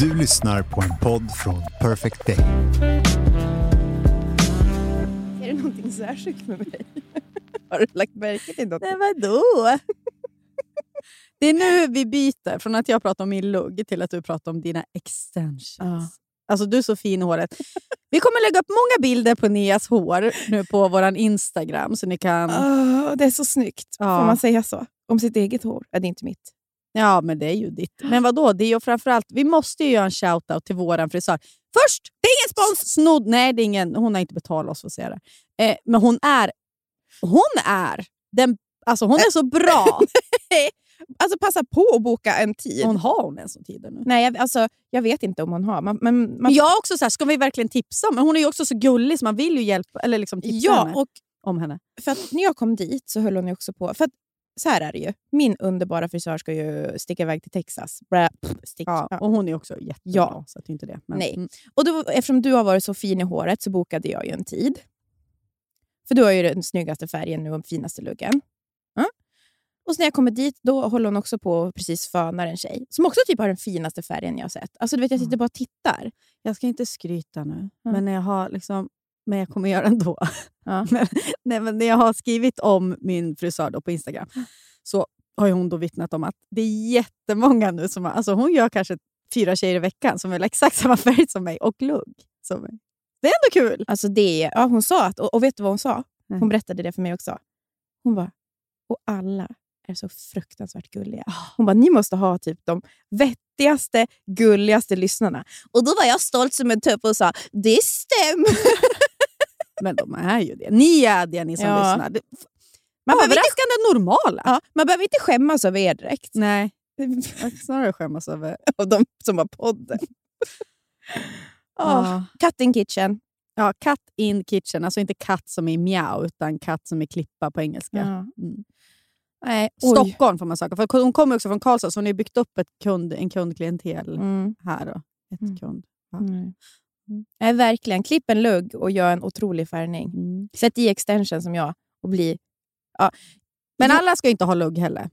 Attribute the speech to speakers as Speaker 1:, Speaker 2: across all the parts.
Speaker 1: Du lyssnar på en podd från Perfect Day.
Speaker 2: Är det någonting särskilt med mig? Har du lagt märke till något?
Speaker 3: Nej, vadå? Det är nu vi byter från att jag pratar om min lugg till att du pratar om dina extensions.
Speaker 2: Ja.
Speaker 3: Alltså du är så fin i håret. Vi kommer lägga upp många bilder på Nias hår nu på vår Instagram. Så ni kan...
Speaker 2: Åh, det är så snyggt.
Speaker 3: Ja.
Speaker 2: Får man säga så? Om sitt eget hår? Ja, det är inte mitt.
Speaker 3: Ja, men det är ju ditt. Men vad då? Det är ju framförallt, vi måste ju göra en shout-out till vår frisör. Först! Det är ingen spons! Snodd, nej, det är ingen, hon har inte betalat oss för att säga det. Eh, men hon är, hon är, den, alltså hon är så bra.
Speaker 2: Alltså passa på att boka en tid.
Speaker 3: Hon har hon ens tider nu.
Speaker 2: Nej, jag, alltså, jag vet inte om hon har. Man, men, man,
Speaker 3: Men jag också så här, ska vi verkligen tipsa? Men hon är ju också så gullig så man vill ju hjälpa, eller liksom tipsa
Speaker 2: ja,
Speaker 3: henne
Speaker 2: och
Speaker 3: om henne.
Speaker 2: för att när jag kom dit så höll hon också på... För att, så här är det ju. Min underbara frisör ska ju sticka iväg till Texas. Blä, stick.
Speaker 3: Ja, och hon är också jättebra,
Speaker 2: Ja.
Speaker 3: så att det är inte det. Men,
Speaker 2: Nej.
Speaker 3: mm.
Speaker 2: Och då, eftersom du har varit så fin i håret så bokade jag ju en tid. För du har ju den snyggaste färgen nu och finaste luggen. Ja. Och så när jag kommer dit då håller hon också på och precis fönar en tjej som också typ har den finaste färgen jag har sett. Alltså du vet, jag sitter bara och tittar.
Speaker 3: Jag ska inte skryta nu,
Speaker 2: Ja.
Speaker 3: men, när jag har liksom, men jag kommer göra det ändå.
Speaker 2: Ja.
Speaker 3: men, nej, men när jag har skrivit om min frisör på Instagram så har hon då vittnat om att det är jättemånga nu som har, alltså hon gör kanske fyra tjejer i veckan som vill ha exakt samma färg som mig och lugg som mig. Det är ändå kul!
Speaker 2: Alltså det, ja, hon sa att, och, och vet du vad hon sa? Hon berättade det för mig också. Hon bara, och alla är så fruktansvärt gulliga. Hon bara, ni måste ha typ de vettigaste, gulligaste lyssnarna. Och då var jag stolt som en tupp och sa, det stämmer.
Speaker 3: Men de är ju det. Ni är det, ni som
Speaker 2: Ja.
Speaker 3: lyssnar.
Speaker 2: Man behöver, inte,
Speaker 3: överraskande normala.
Speaker 2: ja, man behöver inte skämmas över er direkt.
Speaker 3: Nej, snarare skämmas över...
Speaker 2: Av de som har podden. Åh,
Speaker 3: Ja.
Speaker 2: Cut in kitchen.
Speaker 3: Ja, cut in kitchen. Alltså inte katt som är mjau, utan katt som är klippa på engelska.
Speaker 2: Ja.
Speaker 3: Mm.
Speaker 2: Nej.
Speaker 3: Stockholm får man söka. För hon kommer också från Karlstad, så hon har byggt upp ett kund, en kundklientel
Speaker 2: Mm.
Speaker 3: här. Då. Ett
Speaker 2: Mm.
Speaker 3: kund. Ja.
Speaker 2: Mm. Nej, verkligen. Klipp en lugg och gör en otrolig färgning.
Speaker 3: Mm.
Speaker 2: Sätt i extension som jag och bli...
Speaker 3: Men
Speaker 2: Jo.
Speaker 3: alla ska inte ha lugg heller.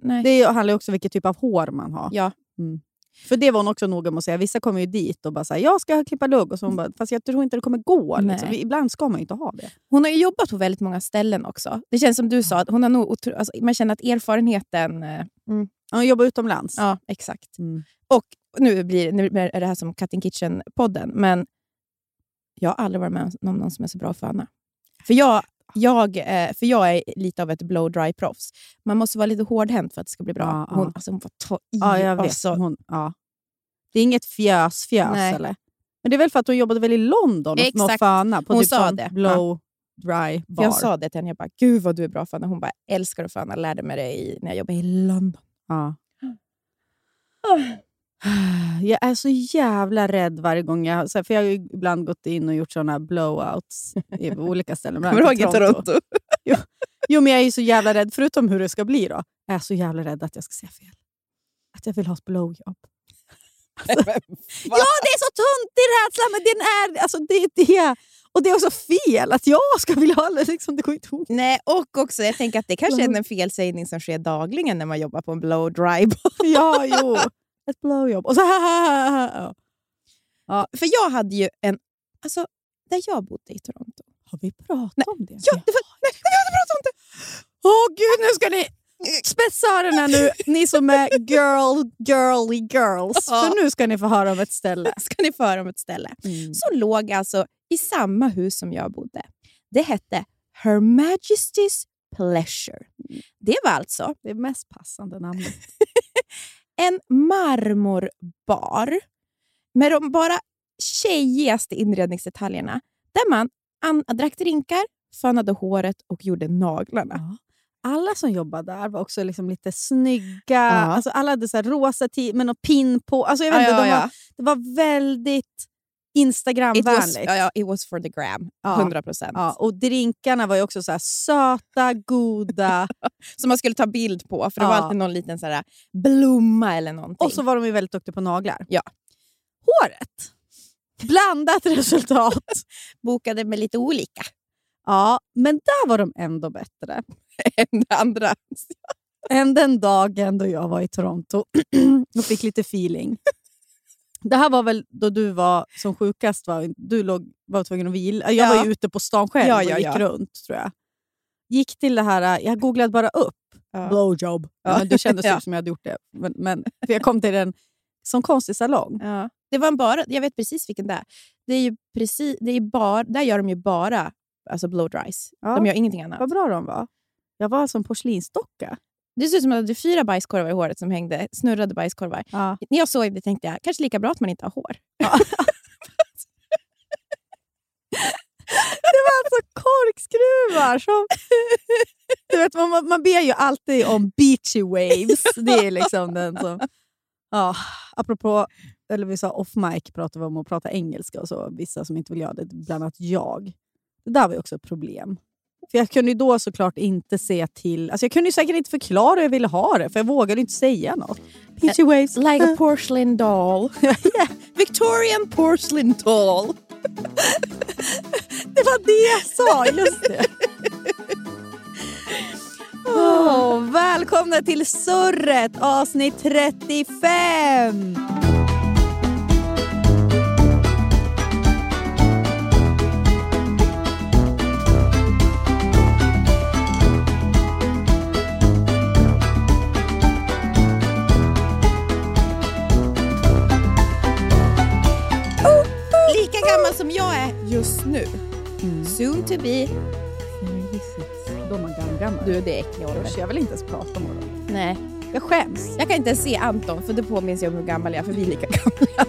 Speaker 2: Nej.
Speaker 3: Det handlar också om vilket typ av hår man har.
Speaker 2: Ja.
Speaker 3: För det var hon också noga med att säga. Vissa kommer ju dit och bara säger jag ska klippa lugg. Och så hon bara, fast jag tror inte det kommer gå. Liksom. Ibland ska man ju inte ha det.
Speaker 2: Hon har ju jobbat på väldigt många ställen också. Det känns som du sa, att hon har nog alltså, man känner att erfarenheten... eh,
Speaker 3: Hon jobbar utomlands.
Speaker 2: Ja, exakt.
Speaker 3: Mm.
Speaker 2: Och nu, blir, nu är det här som Cut in Kitchen-podden, men jag har aldrig varit med om någon som är så bra att föna. För jag, jag, eh, för jag är lite av ett blow-dry-proffs. Man måste vara lite hårdhänt för att det ska bli bra.
Speaker 3: Ja, ja.
Speaker 2: Hon, alltså, hon får ta i.
Speaker 3: Ja, jag vet.
Speaker 2: Alltså,
Speaker 3: Hon, ja. Det är inget fjös-fjös, eller? Men det är väl för att hon jobbade väl i London och- med att
Speaker 2: Exakt.
Speaker 3: föna på
Speaker 2: Hon
Speaker 3: typ
Speaker 2: sa det.
Speaker 3: blow dry bar.
Speaker 2: jag sa det till henne, jag bara, gud vad du är bra föna. Hon bara, älskar att föna. Lärde mig det i, när jag jobbade i London.
Speaker 3: Ja. Jag är så jävla rädd varje gång jag... För jag har ibland gått in och gjort såna blowouts i olika ställen.
Speaker 2: Kommer du ihåg i Toronto?
Speaker 3: Jo, men jag är så jävla rädd. Förutom hur det ska bli då. Jag är så jävla rädd att jag ska säga fel. Att jag vill ha ett blowjob. Alltså, ja, det är så töntig rädsla, men den är, alltså, det är det. Och det är också fel att jag ska vilja ha det. Liksom, det går inte ihop.
Speaker 2: Nej, och också, jag tänker att det kanske är en felsägning som sker dagligen när man jobbar på en blow-dry bar.
Speaker 3: Ja, jo. Ett blowjob. Och så ja.
Speaker 2: För jag hade ju en... Alltså, där jag bodde i Toronto.
Speaker 3: Har vi pratat
Speaker 2: Nej.
Speaker 3: om det?
Speaker 2: Ja, det var, nej, vi hade pratat om det!
Speaker 3: Åh gud, nu ska ni spetsa öronen nu, ni som är girl, girly girls.
Speaker 2: Ja.
Speaker 3: För nu ska ni få höra om ett ställe.
Speaker 2: Ska ni få höra om ett ställe. Som låg alltså i samma hus som jag bodde. Det hette Her Majesty's Pleasure. Det var alltså
Speaker 3: Det mest passande namnet.
Speaker 2: En marmorbar med de bara tjejigaste inredningsdetaljerna. Där man an- drack drinkar, fönade håret och gjorde naglarna.
Speaker 3: Ja. alla som jobbade där var också liksom lite snygga.
Speaker 2: Ja.
Speaker 3: Alltså alla hade så rosa t med någon pin på. Alltså jag vet inte,
Speaker 2: ja,
Speaker 3: de var, det var väldigt Instagramvänligt.
Speaker 2: ja, ja, it was for the gram.
Speaker 3: Ja.
Speaker 2: 100 procent.
Speaker 3: Ja, och drinkarna var ju också så här söta, goda.
Speaker 2: Som man skulle ta bild på, för det
Speaker 3: Ja.
Speaker 2: var alltid någon liten så här, blomma eller någonting.
Speaker 3: och så var de ju väldigt duktiga på naglar.
Speaker 2: Ja.
Speaker 3: Håret. Blandat resultat.
Speaker 2: bokade med lite olika
Speaker 3: Ja, men där var de ändå bättre.
Speaker 2: än det andra.
Speaker 3: än den dagen då jag var i Toronto och fick lite feeling. Det här var väl då du var som sjukast, va? du låg, var tvungen att vila. Jag
Speaker 2: Ja.
Speaker 3: var ju ute på stan själv
Speaker 2: Ja,
Speaker 3: och
Speaker 2: ja,
Speaker 3: gick
Speaker 2: ja.
Speaker 3: runt tror jag. Gick till det här, jag googlade bara upp blowjob. Men det kändes
Speaker 2: Ja.
Speaker 3: som jag hade gjort det. Men, men, för jag kom till en som konstig salong.
Speaker 2: Det var en bara, jag vet precis vilken det är. Det är ju precis, det är bara, där gör de ju bara alltså blow dries.
Speaker 3: Ja.
Speaker 2: De gör ingenting annat.
Speaker 3: Vad bra de var. Jag var som porslinsdocka.
Speaker 2: Det ser ut som att du hade fyra bajskorvar i håret som hängde, snurrade bajskorvar.
Speaker 3: Ja.
Speaker 2: När jag såg det tänkte jag, kanske lika bra att man inte har hår.
Speaker 3: Det var alltså korkskruvar som... Du vet, man, man ber ju alltid om beachy waves. Det är liksom den som... Ja, apropå, eller vi sa off mic, pratade vi om att prata engelska och så. Vissa som inte vill göra det, bland annat jag. Det där var ju också ett problem. För Jag kunde ju då såklart inte se till... Alltså jag kunde ju säkert inte förklara hur jag ville ha det, för jag vågade inte säga något. Beachy waves.
Speaker 2: Like a porcelain doll. Victorian porcelain doll.
Speaker 3: Det var det jag sa, just det. Åh, välkomna till Surret avsnitt 35!
Speaker 2: Gammal som jag är just nu. Soon to be.
Speaker 3: Då är man gammal.
Speaker 2: Du, det är äcklig ålder.
Speaker 3: Usch, jag vill inte ens prata om det.
Speaker 2: Nej.
Speaker 3: Jag skäms.
Speaker 2: Jag kan inte ens se Anton, för det påminns jag om hur gammal jag är, för vi är lika gamla.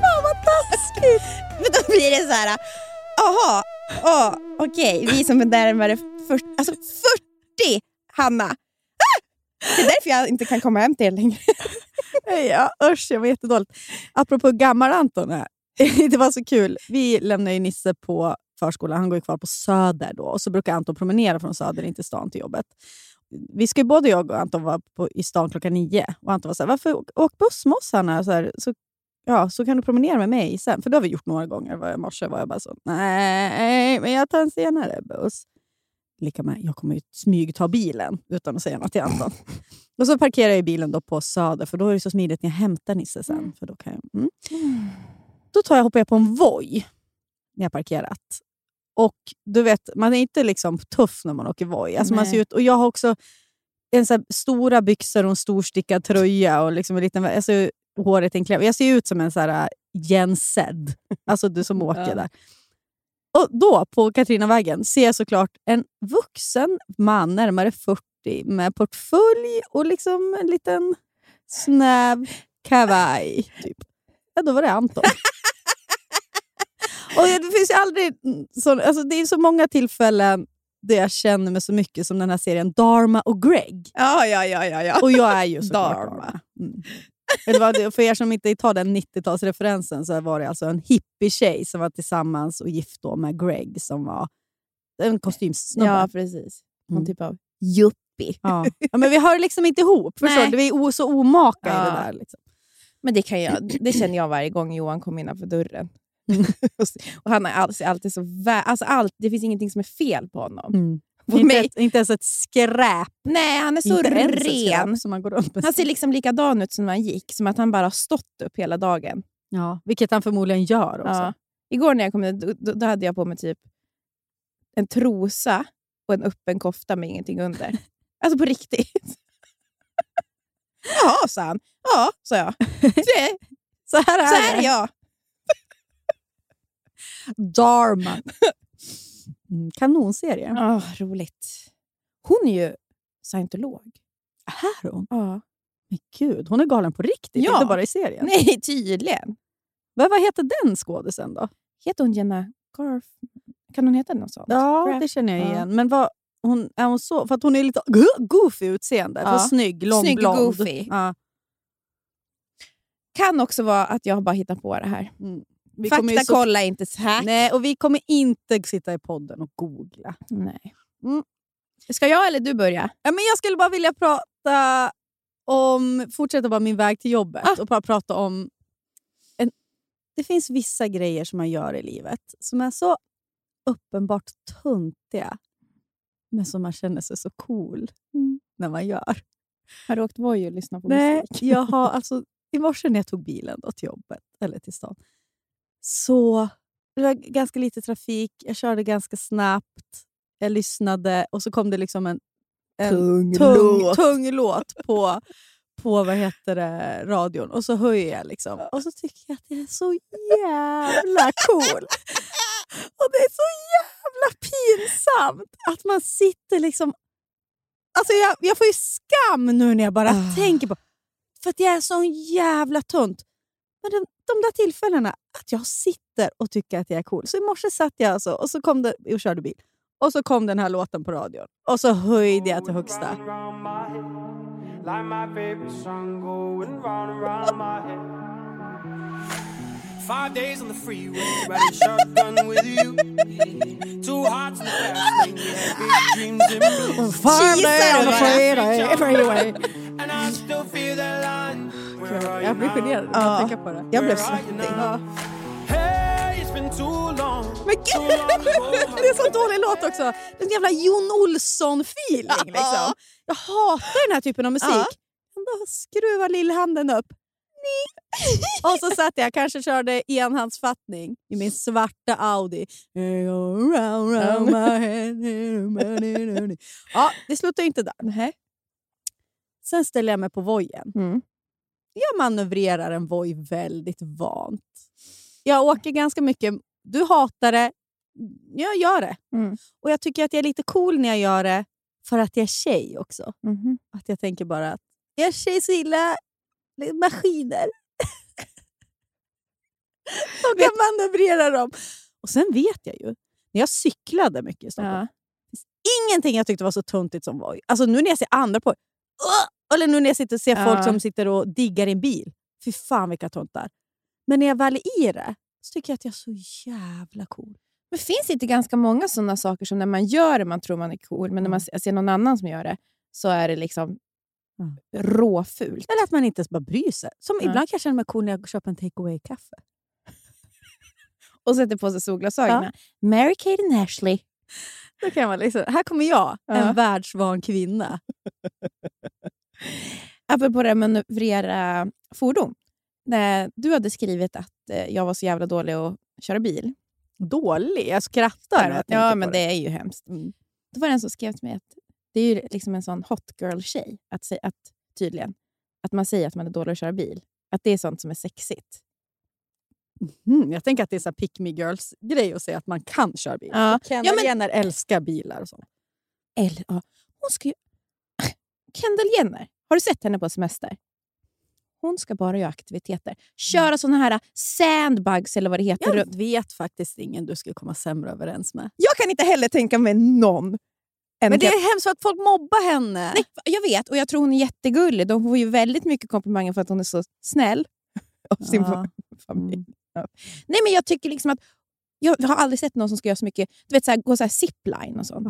Speaker 3: Fan vad taskigt!
Speaker 2: Men då blir det så här, aha, oh, okej, vi som är närmare 40, alltså 40, Hanna! Ah! Det är därför jag inte kan komma hem till er längre.
Speaker 3: Ja, usch, jag var jättedåligt. Apropå gammal Anton här. Det var så kul. Vi lämnade ju Nisse på förskolan. Han går ju kvar på Söder då. Och så brukar Anton promenera från Söder in till stan till jobbet. Vi ska ju både jag och Anton vara på, i stan klockan nio. Och Anton var så här, varför åk, buss med oss Hanna? Så, här, så, ja, så kan du promenera med mig sen. För det har vi gjort några gånger. I morse var jag bara så, nej, men jag tar en senare buss. Lika med, jag kommer ju smygta bilen utan att säga något till Anton. Och så parkerar jag bilen då på Söder, för då är det så smidigt när jag hämtar Nisse sen. För då, kan jag, mm. Då tar jag, hoppar jag på en Voi när jag parkerat. Och du vet, man är inte liksom tuff när man åker Voi. Alltså man
Speaker 2: Nej.
Speaker 3: ser ut, och jag har också en så stora byxor och en storstickad tröja och liksom en liten, alltså, håret i en kläm. Jag ser ut som en så här Jensed, alltså du som åker
Speaker 2: Ja.
Speaker 3: där. Och då, på Katrinavägen, ser jag såklart en vuxen man, närmare 40, med portfölj och liksom en liten snäv kavaj. Typ. Ja, då var det Anton. Och det finns ju aldrig så, alltså det är så många tillfällen där jag känner mig så mycket som den här serien Dharma och Greg.
Speaker 2: Ja, ja, ja, ja. ja.
Speaker 3: Och jag är ju såklart
Speaker 2: Dharma.
Speaker 3: Dharma. Mm. Det, för er som inte tar den 90-talsreferensen så var det alltså en hippie-tjej som var tillsammans och gift med Greg som var en kostymsnubbe.
Speaker 2: ja, precis. Någon
Speaker 3: Mm.
Speaker 2: typ av yuppie.
Speaker 3: Ja. ja, men vi hör liksom inte ihop. Förstår du? Vi är så omaka i
Speaker 2: Ja.
Speaker 3: det där. Liksom.
Speaker 2: Men det, kan jag, det känner jag varje gång Johan kommer innanför dörren. och han är alltid, alltid så vä- alltså allt, Det finns ingenting som är fel på honom. På
Speaker 3: Inte, ett, inte ens ett skräp.
Speaker 2: nej, han är så
Speaker 3: inte
Speaker 2: ren.
Speaker 3: skräp med.
Speaker 2: Han ser liksom likadan ut som när han gick, som att han bara har stått upp hela dagen.
Speaker 3: ja, vilket han förmodligen gör också.
Speaker 2: Ja. Igår när jag kom dit, då, då, hade jag på mig typ en trosa och en öppen kofta med ingenting under. Alltså på riktigt. Jaha, sa han. Ja, sa jag.
Speaker 3: Så här är
Speaker 2: så här är jag.
Speaker 3: Dharma. Mm, kanonserie.
Speaker 2: Ja, roligt. Hon är ju scientolog.
Speaker 3: Är hon.
Speaker 2: Ja.
Speaker 3: Men gud, hon är galen på riktigt,
Speaker 2: Ja.
Speaker 3: inte bara i serien.
Speaker 2: Nej, tydligen.
Speaker 3: Men vad heter den skådisen då?
Speaker 2: Heter hon Jenna Garf? Kan hon heta något sånt?
Speaker 3: Ja,
Speaker 2: Graf-
Speaker 3: det känner jag
Speaker 2: Ja.
Speaker 3: igen. Men vad, hon, är hon så, för att hon är lite go- goofy utseende.
Speaker 2: Ja.
Speaker 3: Snygg, lång,
Speaker 2: Snygg,
Speaker 3: blond.
Speaker 2: goofy.
Speaker 3: Ja.
Speaker 2: Kan också vara att jag bara hittar på det här.
Speaker 3: Mm. Vi
Speaker 2: Fakta
Speaker 3: så-
Speaker 2: kolla inte här.
Speaker 3: Nej, och vi kommer inte sitta i podden och googla.
Speaker 2: Nej.
Speaker 3: Mm.
Speaker 2: Ska jag eller du börja?
Speaker 3: Ja, men jag skulle bara vilja prata om, fortsätta bara min väg till jobbet
Speaker 2: Ah.
Speaker 3: och bara prata om... En, det finns vissa grejer som man gör i livet som är så uppenbart tuntiga men som man känner sig så cool när man gör.
Speaker 2: Har du åkt Voi och lyssnat på
Speaker 3: Nej,
Speaker 2: musik?
Speaker 3: jag har, alltså, I morse när jag tog bilen då till jobbet, eller till stan, så det var ganska lite trafik. Jag körde ganska snabbt. Jag lyssnade och så kom det liksom en, en
Speaker 2: Tung
Speaker 3: tung,
Speaker 2: låt.
Speaker 3: tung låt på, på vad heter det, radion. Och så höjer jag. Liksom. Och så tycker jag att jag är så jävla cool. Och det är så jävla pinsamt att man sitter liksom... Alltså jag, jag får ju skam nu när jag bara
Speaker 2: Ah.
Speaker 3: tänker på För att jag är så jävla tunt. Men de, de där tillfällena att jag sitter och tycker att jag är cool. Så i morse satt jag alltså, och så kom det, och körde bil. Och så kom den här låten på radion. Och så höjde jag till högsta.
Speaker 4: Five days on the freeway, riding shotgun with you. Two hearts in the big dreams in blue.
Speaker 3: Five days on the freeway, freeway.
Speaker 4: And I still feel that line.
Speaker 3: Jag blir generad när jag tänker på det.
Speaker 2: Jag blev svettig.
Speaker 3: Men gud, det är så dålig låt också. Det är en jävla Jon Olsson-feeling. Liksom. Jag hatar den här typen av musik.
Speaker 2: Ja.
Speaker 3: Då skruvar lillhanden upp. Och så satt jag kanske körde enhandsfattning i min svarta Audi. Ja, det slutar inte där. Sen ställer jag mig på vojen.
Speaker 2: Mm.
Speaker 3: Jag manövrerar en voj väldigt vant. Jag åker ganska mycket. Du hatar det. Jag gör det.
Speaker 2: Mm.
Speaker 3: Och jag tycker att jag är lite cool när jag gör det för att jag är tjej också.
Speaker 2: Mhm.
Speaker 3: Att jag tänker bara att jag är tjej så gillar maskiner. Och kan manövrera dem. Och sen vet jag ju, när jag cyklade mycket i Stockholm,
Speaker 2: Ja.
Speaker 3: ingenting jag tyckte var så tuntigt som Voi. Alltså nu när jag ser andra på Åh! Eller nu när jag sitter och ser
Speaker 2: Ja.
Speaker 3: folk som sitter och diggar i en bil. Fy fan vilka tuntar. Men när jag väl är i det så tycker jag att jag är så jävla cool.
Speaker 2: Men finns inte ganska många sådana saker som när man gör det man tror man är cool, men när man ser någon annan som gör det så är det liksom
Speaker 3: Mm.
Speaker 2: råfult.
Speaker 3: Eller att man inte ens bara bryr sig. Som
Speaker 2: Ja.
Speaker 3: Ibland kan jag känna mig cool när jag köper en take away-kaffe.
Speaker 2: Och sätter på sig solglasögonen. Mary-Kate and Ashley.
Speaker 3: Då kan man liksom, här kommer jag,
Speaker 2: Ja.
Speaker 3: en världsvan kvinna.
Speaker 2: Apropå det att manövrera fordon. När du hade skrivit att eh, jag var så jävla dålig att köra bil.
Speaker 3: Dålig. Jag skrattar när jag
Speaker 2: ja, men
Speaker 3: det.
Speaker 2: det är ju hemskt.
Speaker 3: Mm.
Speaker 2: Då var det en som skrev till mig att det är ju liksom en sån hot girl-tjej, att, att, tydligen. Att man säger att man är dålig att köra bil. Att det är sånt som är sexigt.
Speaker 3: Mm, jag tänker att det är så pick me girls-grej att säga att man kan köra bil.
Speaker 2: Ja.
Speaker 3: Kendall
Speaker 2: Ja, men-
Speaker 3: älskar bilar och sånt.
Speaker 2: Eller, ja, hon ska ju... Kendall Jenner, har du sett henne på semester? Hon ska bara göra aktiviteter. Köra såna här sandbugs eller vad det heter.
Speaker 3: Jag
Speaker 2: runt.
Speaker 3: vet faktiskt ingen du skulle komma sämre överens med.
Speaker 2: Jag kan inte heller tänka mig någon.
Speaker 3: Men det är hemskt att folk mobbar henne.
Speaker 2: Nej, jag vet, och jag tror hon är jättegullig. De får ju väldigt mycket komplimanger för att hon är så snäll. Av sin
Speaker 3: Ja.
Speaker 2: familj.
Speaker 3: Mm.
Speaker 2: Ja. Nej, men jag tycker liksom att... Jag har aldrig sett någon som ska göra så mycket... Du vet, så här, gå så här zipline och sånt.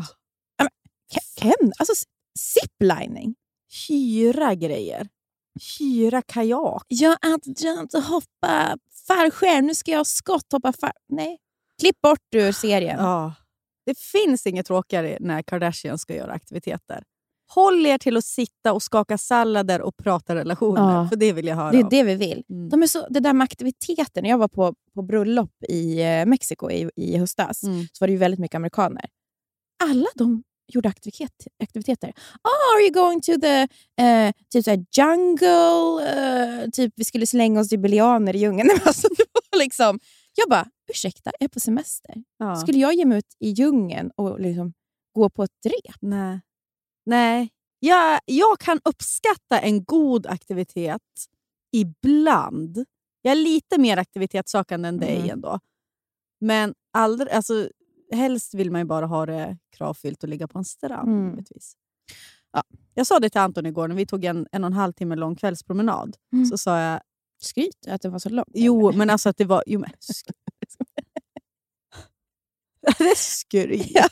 Speaker 2: Ke- Ken, alltså ziplining.
Speaker 3: Hyra grejer. Hyra kajak.
Speaker 2: Jag har inte hoppa fallskärm. Nu ska jag skotthoppa far... Nej. Klipp bort ur serien.
Speaker 3: Ja. Det finns inget tråkigare när Kardashian ska göra aktiviteter. Håll er till att sitta och skaka sallader och prata relationer.
Speaker 2: Ja.
Speaker 3: För det vill jag höra
Speaker 2: Det är
Speaker 3: om.
Speaker 2: det vi vill.
Speaker 3: Mm.
Speaker 2: De är så, det där med aktiviteter. När jag var på, på bröllop i eh, Mexiko i, i höstas
Speaker 3: Mm.
Speaker 2: så var det ju väldigt mycket amerikaner. Alla de gjorde aktivitet, aktiviteter. Oh, are you going to the eh, typ så jungle? Eh, typ vi skulle slänga oss i bilianer i djungeln. Alltså, det var liksom, jag bara, ursäkta, jag är på semester.
Speaker 3: Ja.
Speaker 2: Skulle jag ge mig ut i djungeln och liksom gå på ett rep?
Speaker 3: Nej. Nej. Jag, jag kan uppskatta en god aktivitet ibland. Jag är lite mer aktivitetssökande än dig
Speaker 2: Mm.
Speaker 3: ändå. Men aldrig, alltså, helst vill man ju bara ha det kravfyllt och ligga på en strand.
Speaker 2: Mm.
Speaker 3: givetvis. Ja. Jag sa det till Anton igår när vi tog en en och en halv timme lång kvällspromenad.
Speaker 2: Mm.
Speaker 3: Så sa jag,
Speaker 2: Skryt att det var så långt.
Speaker 3: jo men alltså att det var... Jo, men, det är skryt.
Speaker 2: Ja,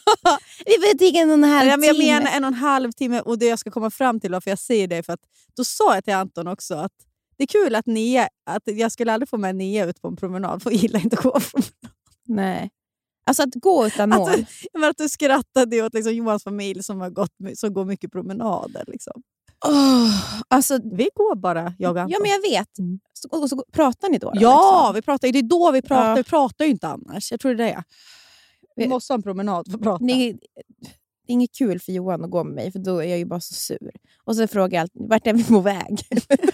Speaker 2: vi vet inte en och en halv
Speaker 3: Ja, men jag
Speaker 2: timme.
Speaker 3: menar en och en halv timme och det jag ska komma fram till varför jag säger det för att då sa jag till Anton också att det är kul att Nia, att jag skulle aldrig få med Nia ut på en promenad för jag gillar inte att gå på promenad.
Speaker 2: Nej. Alltså att gå utan mål.
Speaker 3: Jag menar att du skrattade åt liksom Johans familj som, har gått, som går mycket promenader. Liksom.
Speaker 2: Åh, alltså,
Speaker 3: Vi går bara, jag och Anton.
Speaker 2: ja, men jag vet. Så, och så pratar ni då? då,
Speaker 3: ja
Speaker 2: liksom?
Speaker 3: vi pratar, det är då vi pratar.
Speaker 2: Ja.
Speaker 3: Vi pratar ju inte annars. Jag tror det är det. Vi måste ha en promenad för att prata.
Speaker 2: Det är, det är inget kul för Johan att gå med mig, för då är jag ju bara så sur. Och så frågar jag alltid, vart är vi på väg?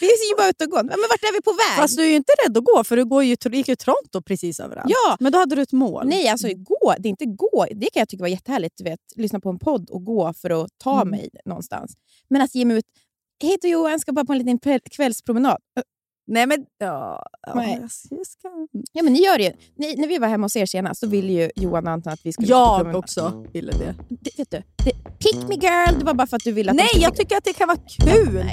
Speaker 2: vi är ju bara ute och går. Men vart är vi på väg?
Speaker 3: Fast du är ju inte rädd att gå, för du går ju, gick ju Toronto precis överallt.
Speaker 2: ja,
Speaker 3: Men då hade du ett mål.
Speaker 2: nej alltså gå, det är inte gå. Det kan jag tycka var jättehärligt, du vet, lyssna på en podd och gå för att ta
Speaker 3: Mm.
Speaker 2: mig någonstans. Men att ge mig ut, hej då Johan, ska bara på en liten kväll- kvällspromenad.
Speaker 3: Nej men... Ja, ja,
Speaker 2: Nej. Ja men ni gör det ju. Ni, när vi var hemma hos er senast så ville ju Johan och Anton att vi skulle
Speaker 3: Jag också ville det.
Speaker 2: Det, vet du, det, pick me girl, det var bara för att du ville att
Speaker 3: Nej, jag tycker att det kan vara kul.
Speaker 2: Nej,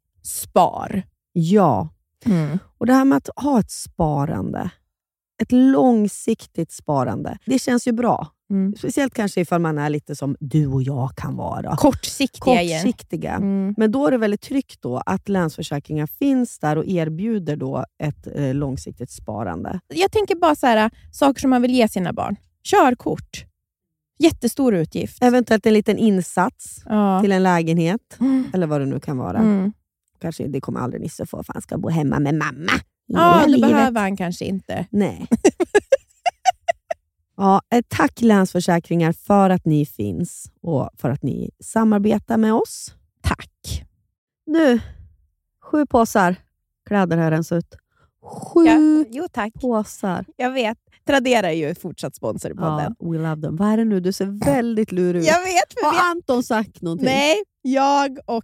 Speaker 2: spar.
Speaker 5: Ja, och det här med att ha ett sparande, ett långsiktigt sparande, det känns ju bra.
Speaker 2: Mm.
Speaker 5: Speciellt kanske ifall man är lite som du och jag kan vara.
Speaker 2: Kortsiktiga.
Speaker 5: Kortsiktiga.
Speaker 2: Mm.
Speaker 5: Men då är det väldigt tryggt då att Länsförsäkringar finns där och erbjuder då ett eh, långsiktigt sparande.
Speaker 2: Jag tänker bara så här, saker som man vill ge sina barn. Körkort. Jättestor utgift.
Speaker 5: Eventuellt en liten insats
Speaker 2: Ja.
Speaker 5: till en lägenhet,
Speaker 2: Mm.
Speaker 5: eller vad det nu kan vara. Kanske Det kommer aldrig Nisse få, för han ska bo hemma med mamma.
Speaker 2: Ja, det
Speaker 5: livet.
Speaker 2: behöver han kanske inte.
Speaker 5: Nej. ja, tack Länsförsäkringar för att ni finns och för att ni samarbetar med oss.
Speaker 2: Tack.
Speaker 5: Nu, sju påsar kläder har jag rensat ut. Sju
Speaker 2: Ja, jo, tack.
Speaker 5: påsar.
Speaker 2: Jag vet. Tradera är ju fortsatt sponsor i podden.
Speaker 5: Ja, we love them. Vad är det nu? Du ser väldigt lurig ut.
Speaker 2: Jag vet.
Speaker 5: Har Anton sagt någonting?
Speaker 2: Nej, jag och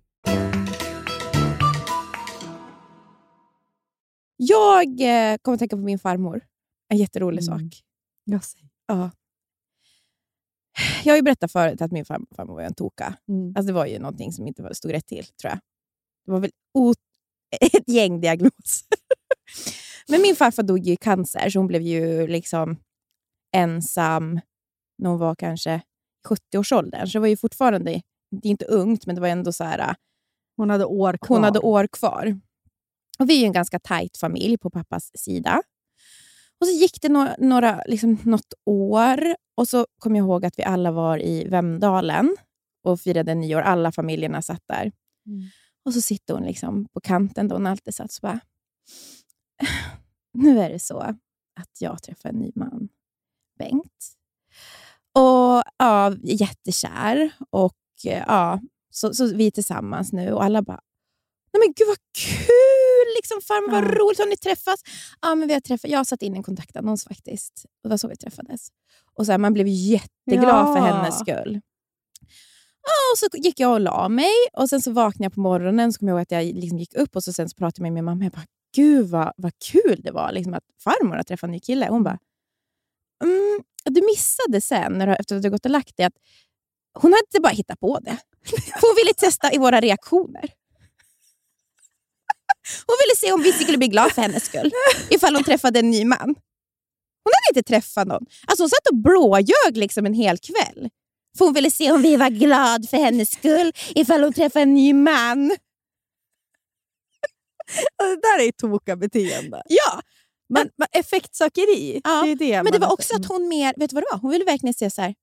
Speaker 2: Jag eh, kommer att tänka på min farmor. En jätterolig
Speaker 5: Mm.
Speaker 2: sak.
Speaker 5: Jag.
Speaker 2: Ja. Jag har ju berättat förut att min farm- farmor var en toka.
Speaker 5: Mm.
Speaker 2: Alltså det var ju någonting som inte stod rätt till, tror jag. Det var väl ett gäng diagnoser. Men min farfar dog ju i cancer, så hon blev ju liksom ensam när hon var kanske i 70-årsåldern. Så det var ju fortfarande, det är inte ungt, men det var ändå så här,
Speaker 3: Hon hade år kvar.
Speaker 2: hon hade år kvar. Och vi är en ganska tajt familj på pappas sida. Och så gick det några, några, liksom något år och så kom jag ihåg att vi alla var i Vemdalen och firade nyår. Alla familjerna satt där. Och så sitter hon liksom på kanten där hon alltid satt så bara... Nu är det så att jag träffar en ny man, Bengt. Och ja, jättekär. Och ja, så, så vi är tillsammans nu och alla bara Nej men gud vad kul! Liksom, farmor, vad roligt. Har ni träffats? Ja, men vi har träffat, jag har satt in en kontaktannons faktiskt. Det var så vi träffades. Och så här, Man blev jätteglad
Speaker 3: Ja.
Speaker 2: för hennes skull. Ja, och så gick jag och la mig och sen så vaknade jag på morgonen så kom jag ihåg att jag liksom gick upp och så sen så pratade jag med min mamma. Jag bara, gud vad, vad kul det var liksom, att farmor har träffat en ny kille. Hon bara, mm, du missade sen när du, efter att du gått och lagt dig att hon hade inte bara hittat på det. Hon ville testa i våra reaktioner. Hon ville se om vi skulle bli glada för hennes skull. Ifall hon träffade en ny man. Hon hade inte träffat någon. Alltså hon satt och blåljög liksom en hel kväll. För hon ville se om vi var glada för hennes skull ifall hon träffade en ny man.
Speaker 3: Det där är ett toka-beteende.
Speaker 2: Ja,
Speaker 3: Men, men effektsökeri,
Speaker 2: Ja,
Speaker 3: det är det
Speaker 2: men det var också att hon mer, vet du vad det var? Hon ville verkligen se så här,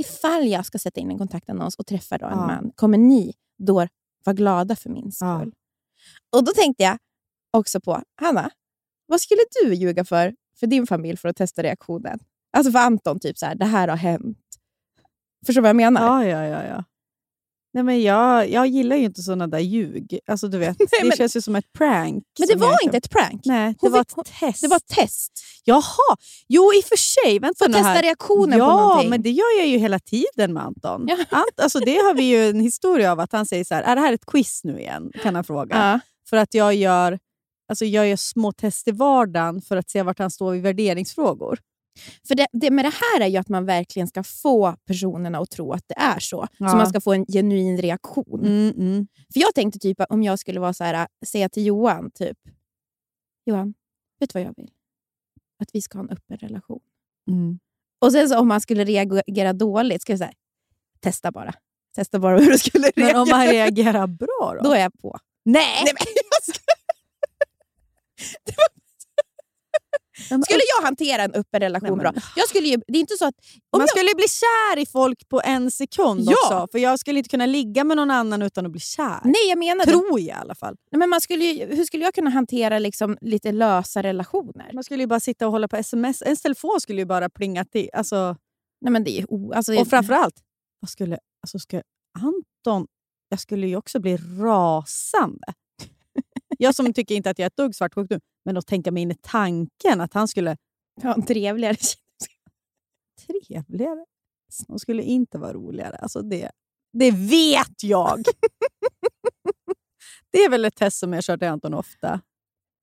Speaker 2: ifall jag ska sätta in en kontaktannons och träffa då en
Speaker 3: Ja.
Speaker 2: man, kommer ni då vara glada för min skull?
Speaker 3: Ja.
Speaker 2: Och då tänkte jag också på, Hanna, vad skulle du ljuga för, för din familj för att testa reaktionen? Alltså för Anton, typ så här, det här har hänt. Förstår du vad jag menar?
Speaker 3: Ja, ja, ja. ja. Nej, men jag, jag gillar ju inte såna där ljug. Alltså, du vet,
Speaker 2: Nej,
Speaker 3: det
Speaker 2: men-
Speaker 3: känns ju som ett prank.
Speaker 2: Men det var inte ett prank.
Speaker 3: Nej, det var ett
Speaker 2: hon-
Speaker 3: test.
Speaker 2: Det var ett test.
Speaker 3: Jaha! Jo, i och för sig. Vänta
Speaker 2: För att testa
Speaker 3: här.
Speaker 2: reaktionen
Speaker 3: ja,
Speaker 2: på någonting.
Speaker 3: men det gör jag ju hela tiden med Anton.
Speaker 2: Ja.
Speaker 3: Ant, alltså, det har vi ju en historia av att han säger så här, är det här ett quiz nu igen? Kan han fråga.
Speaker 2: Ja.
Speaker 3: För att jag gör, alltså, jag gör små test i vardagen för att se vart han står i värderingsfrågor.
Speaker 2: För det, det med det här är ju att man verkligen ska få personerna att tro att det är så.
Speaker 3: Ja.
Speaker 2: Så man ska få en genuin reaktion.
Speaker 3: Mm, mm.
Speaker 2: För jag tänkte typ om jag skulle vara så här, säga till Johan, typ Johan, vet du vad jag vill? Att vi ska ha en öppen relation.
Speaker 3: Mm.
Speaker 2: Och sen så om man skulle reagera dåligt, skulle jag säga testa bara. Testa bara hur du skulle
Speaker 3: Men
Speaker 2: reagera.
Speaker 3: om man reagerar bra då?
Speaker 2: Då är jag på.
Speaker 3: Nej!
Speaker 2: Nej, men jag ska... Skulle jag hantera en öppen relation
Speaker 3: Nej,
Speaker 2: bra? Jag skulle ju, det är inte så att...
Speaker 3: Man
Speaker 2: jag,
Speaker 3: skulle bli kär i folk på en sekund
Speaker 2: Ja.
Speaker 3: också. För jag skulle inte kunna ligga med någon annan utan att bli kär.
Speaker 2: nej, jag menar.
Speaker 3: Tror jag i alla fall.
Speaker 2: Nej, men man skulle ju, hur skulle jag kunna hantera liksom lite lösa relationer?
Speaker 3: Man skulle ju bara sitta och hålla på sms. Ens telefon skulle ju bara plinga till. Alltså,
Speaker 2: Nej, men det är o- alltså,
Speaker 3: och framförallt, vad skulle, alltså ska Anton... Jag skulle ju också bli rasande. Jag som tycker inte att jag är ett dugg svartsjuk nu, men att tänka mig in i tanken att han skulle...
Speaker 2: ha en trevligare
Speaker 3: Trevligare? Hon skulle inte vara roligare. Alltså det, det vet jag! det är väl ett test som jag kört till Anton ofta.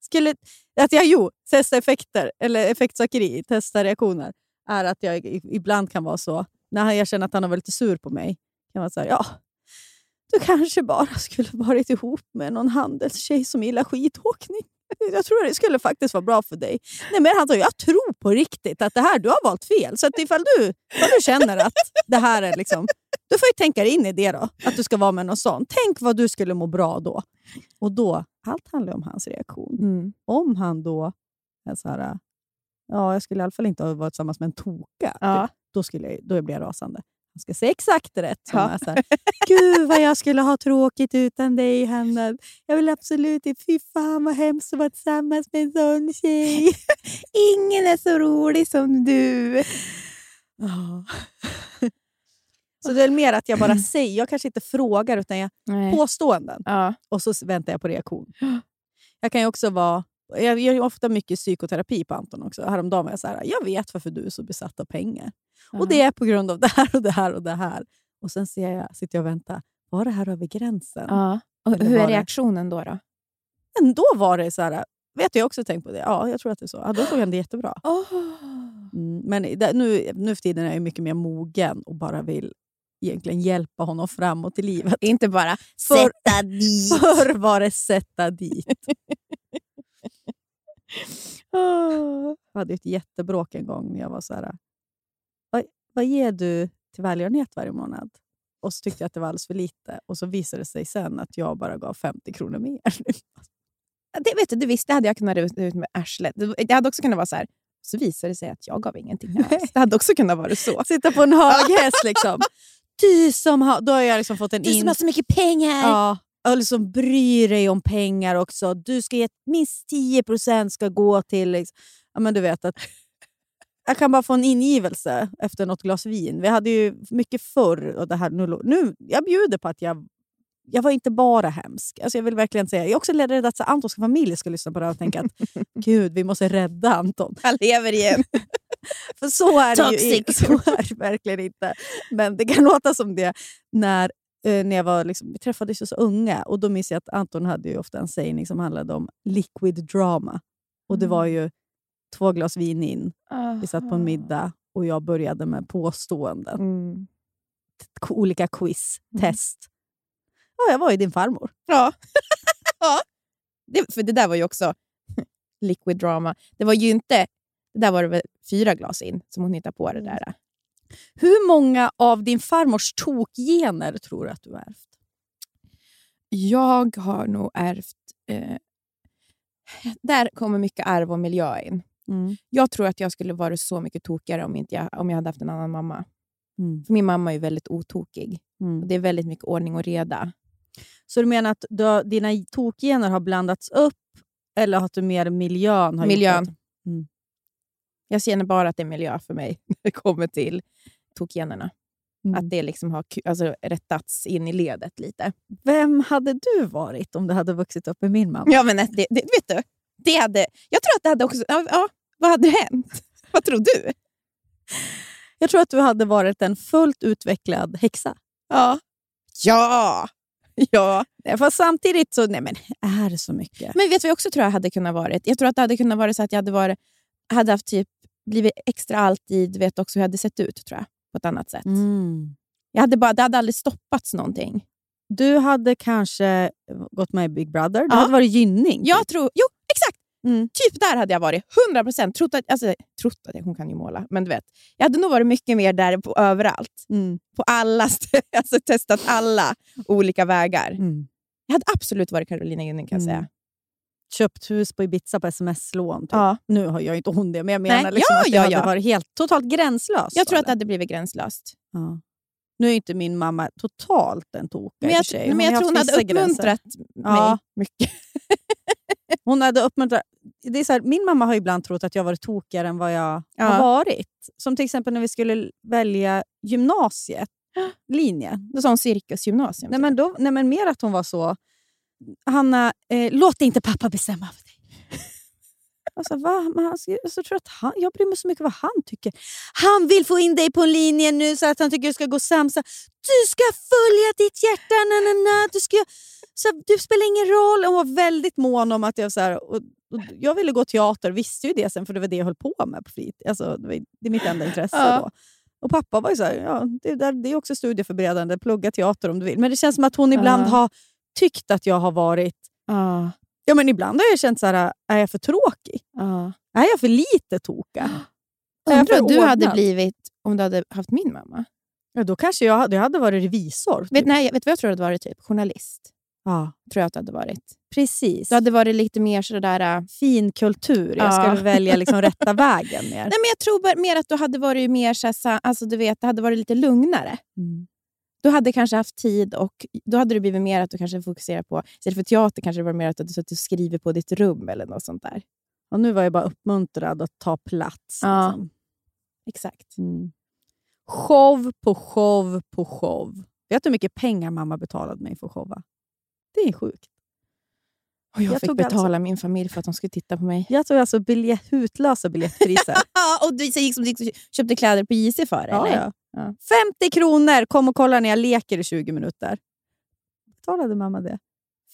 Speaker 3: Skulle, att jag, jo, testa effekter, eller effektsökeri, testa reaktioner, är att jag ibland kan vara så, när jag känner att han har varit lite sur på mig, kan vara så här, ja, du kanske bara skulle varit ihop med någon handelstjej som gillar skidåkning. Jag tror det skulle faktiskt vara bra för dig. Nej, men sa, jag tror på riktigt att det här, du har valt fel. Så att ifall du, ifall du känner att det här är liksom... Du får ju tänka dig in i det då, att du ska vara med någon sån. Tänk vad du skulle må bra då. Och då, allt handlar om hans reaktion.
Speaker 2: Mm.
Speaker 3: Om han då är så här, ja, jag skulle i alla fall inte ha varit tillsammans med en toka.
Speaker 2: Ja.
Speaker 3: Då, skulle jag, då blir jag rasande. Han ska säga exakt rätt.
Speaker 2: Ja.
Speaker 3: så här, Gud vad jag skulle ha tråkigt utan dig Hanna. Jag vill absolut inte... Fy fan vad hemskt att vara tillsammans med en sån tjej.
Speaker 2: Ingen är så rolig som du.
Speaker 3: Ja. Så det är mer att jag bara säger, jag kanske inte frågar utan jag
Speaker 2: Nej.
Speaker 3: påståenden.
Speaker 2: Ja.
Speaker 3: Och så väntar jag på reaktion. Jag kan ju också vara... Jag gör ofta mycket psykoterapi på Anton också. Häromdagen var jag så här, jag vet varför du är så besatt av pengar. Och det är på grund av det här och det här och det här. Och sen ser jag, sitter jag och väntar. Var det här över gränsen?
Speaker 2: Ja. Och
Speaker 3: Eller
Speaker 2: hur är
Speaker 3: var det-
Speaker 2: reaktionen då? då?
Speaker 3: Men då var det så här, vet jag också tänkt på det. Ja, jag tror att det är så. Ja, då tog han det jättebra. Mm, men där- nu, nu för tiden är jag mycket mer mogen och bara vill egentligen hjälpa honom framåt i livet.
Speaker 2: Inte bara
Speaker 3: För-
Speaker 2: sätta dit.
Speaker 3: Förr var det sätta dit. Jag hade ett jättebråk en gång när jag var så här, vad ger du till välgörenhet varje månad? Och så tyckte jag att det var alldeles för lite. Och så visade det sig sen att jag bara gav 50 kronor mer.
Speaker 2: Det, vet du, det visst, det hade jag kunnat ut, ut med arslet. Det, hade också kunnat vara så här, så visade det sig att jag gav ingenting alls. Det hade också kunnat vara så.
Speaker 3: Sitta på en hög häst liksom. Du som har... Då har jag liksom fått en
Speaker 2: Du som
Speaker 3: in...
Speaker 2: har så mycket pengar!
Speaker 3: Ja, liksom bryr dig om pengar också. Du ska ge minst 10% ska gå till... Liksom. Ja, men du vet att jag kan bara få en ingivelse efter något glas vin. Vi hade ju mycket förr. Och det här, nu, nu, jag bjuder på att jag, jag var inte bara hemsk. Alltså jag vill verkligen säga, jag är också rädd att Antons familj ska lyssna på det här och tänka att gud, vi måste rädda Anton.
Speaker 2: Han lever igen.
Speaker 3: För så är det ju
Speaker 2: Toxic.
Speaker 3: så är det verkligen inte. Men det kan låta som det när, när jag var, liksom, vi träffades ju så unga. Och Då minns jag att Anton hade ju ofta en sägning som handlade om liquid drama. Och Det var ju två glas vin in, vi satt på en middag och jag började med påståenden.
Speaker 2: Mm.
Speaker 3: Olika quiz, test. Ja, jag var ju din farmor.
Speaker 2: Ja. ja. Det, för det där var ju också liquid drama. Det var ju inte... Det där var det väl fyra glas in som hon hittade på det där.
Speaker 3: Hur många av din farmors tokgener tror du att du har ärvt?
Speaker 2: Jag har nog ärvt... Eh, där kommer mycket arv och miljö in. Jag tror att jag skulle vara så mycket tokigare om, inte jag, om jag hade haft en annan mamma.
Speaker 3: Mm.
Speaker 2: För min mamma är väldigt otokig.
Speaker 3: Mm.
Speaker 2: Och det är väldigt mycket ordning och reda.
Speaker 3: Så du menar att du, dina tokgener har blandats upp eller att du mer miljön har
Speaker 2: Miljön.
Speaker 3: gjort Mm.
Speaker 2: Jag känner bara att det är miljö för mig när det kommer till tokgenerna.
Speaker 3: Mm.
Speaker 2: Att det liksom har alltså, rättats in i ledet lite.
Speaker 3: Vem hade du varit om du hade vuxit upp med min mamma?
Speaker 2: Ja, men det, det, vet du, det hade, jag tror att det hade också... Ja, ja, vad hade hänt? Vad tror du?
Speaker 3: Jag tror att du hade varit en fullt utvecklad häxa.
Speaker 2: Ja. Ja! ja.
Speaker 3: Fast samtidigt så, nej men är det så mycket?
Speaker 2: Men vet du vad jag också tror jag hade kunnat vara? Jag tror att det hade kunnat vara så att jag hade, varit, hade haft typ, blivit extra alltid, vet också hur jag hade sett ut tror jag, på ett annat sätt.
Speaker 3: Mm.
Speaker 2: Jag hade bara, det hade aldrig stoppats någonting.
Speaker 3: Du hade kanske gått med i Big Brother. Du
Speaker 2: Ja.
Speaker 3: hade varit gynning.
Speaker 2: Jag tror, jo, exakt!
Speaker 3: Mm.
Speaker 2: Typ där hade jag varit. 100 procent. Trott att, alltså, trott att hon kan ju måla, men du vet. Jag hade nog varit mycket mer där på överallt.
Speaker 3: Mm.
Speaker 2: På alla alltså testat alla olika vägar.
Speaker 3: Mm.
Speaker 2: Jag hade absolut varit Carolina Gynning kan jag
Speaker 3: Mm.
Speaker 2: säga.
Speaker 3: Köpt hus på Ibiza på sms-lån. Typ.
Speaker 2: Ja.
Speaker 3: Nu har jag inte hon det, men jag menar
Speaker 2: Nej,
Speaker 3: liksom
Speaker 2: ja,
Speaker 3: att det
Speaker 2: ja,
Speaker 3: hade
Speaker 2: ja.
Speaker 3: varit helt totalt gränslöst.
Speaker 2: Jag tror att det hade blivit gränslöst.
Speaker 3: Ja. Nu är inte min mamma totalt en toka
Speaker 2: Men jag, men jag tror hon hade
Speaker 3: gränser.
Speaker 2: uppmuntrat
Speaker 3: Ja.
Speaker 2: mig mycket.
Speaker 3: Hon hade uppmuntrat... Det är så här, min mamma har ibland trott att jag varit tokigare än vad jag
Speaker 2: Ja.
Speaker 3: har varit. Som till exempel när vi skulle välja gymnasiet, linje.
Speaker 2: Då sa hon cirkusgymnasium.
Speaker 3: Nej men, då, nej men mer att hon var så... Hanna, eh, låt inte pappa bestämma för dig. Alltså, va? Men han, ska- så tror att han, jag bryr mig så mycket vad han tycker. Han vill få in dig på en linje nu så att han tycker du ska gå Samsa. Du ska följa ditt hjärta. Na, na, na. Du, ska, så, du spelar ingen roll. Hon var väldigt mån om att jag... Så här, och, och jag ville gå teater, visste ju det sen för det var det jag höll på med på fritid. Alltså, det, var, det är mitt enda intresse
Speaker 2: Ja.
Speaker 3: då. Och pappa var ju så här, ja, det, där, det är också studieförberedande, plugga teater om du vill. Men det känns som att hon ibland
Speaker 2: Ja.
Speaker 3: har tyckt att jag har varit...
Speaker 2: Ja.
Speaker 3: Ja, men ibland har jag känt så här, är jag för tråkig?
Speaker 2: Ja.
Speaker 3: Är jag för lite toka? Jag
Speaker 2: Undrar vad du hade blivit om du hade haft min mamma.
Speaker 3: Ja, då kanske jag hade, jag hade varit revisor.
Speaker 2: Vet,
Speaker 3: typ.
Speaker 2: nej, vet du vad jag tror du hade varit? Typ? Journalist.
Speaker 3: Ja,
Speaker 2: Tror jag att du hade varit.
Speaker 3: precis.
Speaker 2: Du hade varit lite mer sådär... äh,
Speaker 3: fin kultur. Jag
Speaker 2: Ja.
Speaker 3: skulle välja liksom rätta vägen mer.
Speaker 2: Nej, men jag tror mer att du hade varit mer så här, sa- alltså du vet, det hade varit lite lugnare.
Speaker 3: Mm.
Speaker 2: Du hade kanske haft tid och då hade det blivit mer att du kanske fokuserar på... Istället för teater kanske det var mer att du suttit och skriver på ditt rum eller något sånt där.
Speaker 3: Och nu var jag bara uppmuntrad att ta plats.
Speaker 2: Ja.
Speaker 3: Liksom.
Speaker 2: Exakt.
Speaker 3: Mm. Show på show på show. Vet du hur mycket pengar mamma betalade mig för att showa? Det är sjukt.
Speaker 2: Och jag,
Speaker 3: Jag
Speaker 2: fick
Speaker 3: tog
Speaker 2: betala
Speaker 3: alltså-
Speaker 2: min familj för att de skulle titta på mig.
Speaker 3: Jag tog alltså biljett, hutlösa biljettpriser.
Speaker 2: Ja, och du gick som köpte kläder på JC för
Speaker 3: Ja,
Speaker 2: eller?
Speaker 3: ja.
Speaker 2: Ja.
Speaker 3: 50 kronor! Kom och kolla när jag leker i 20 minuter. Betalade mamma det?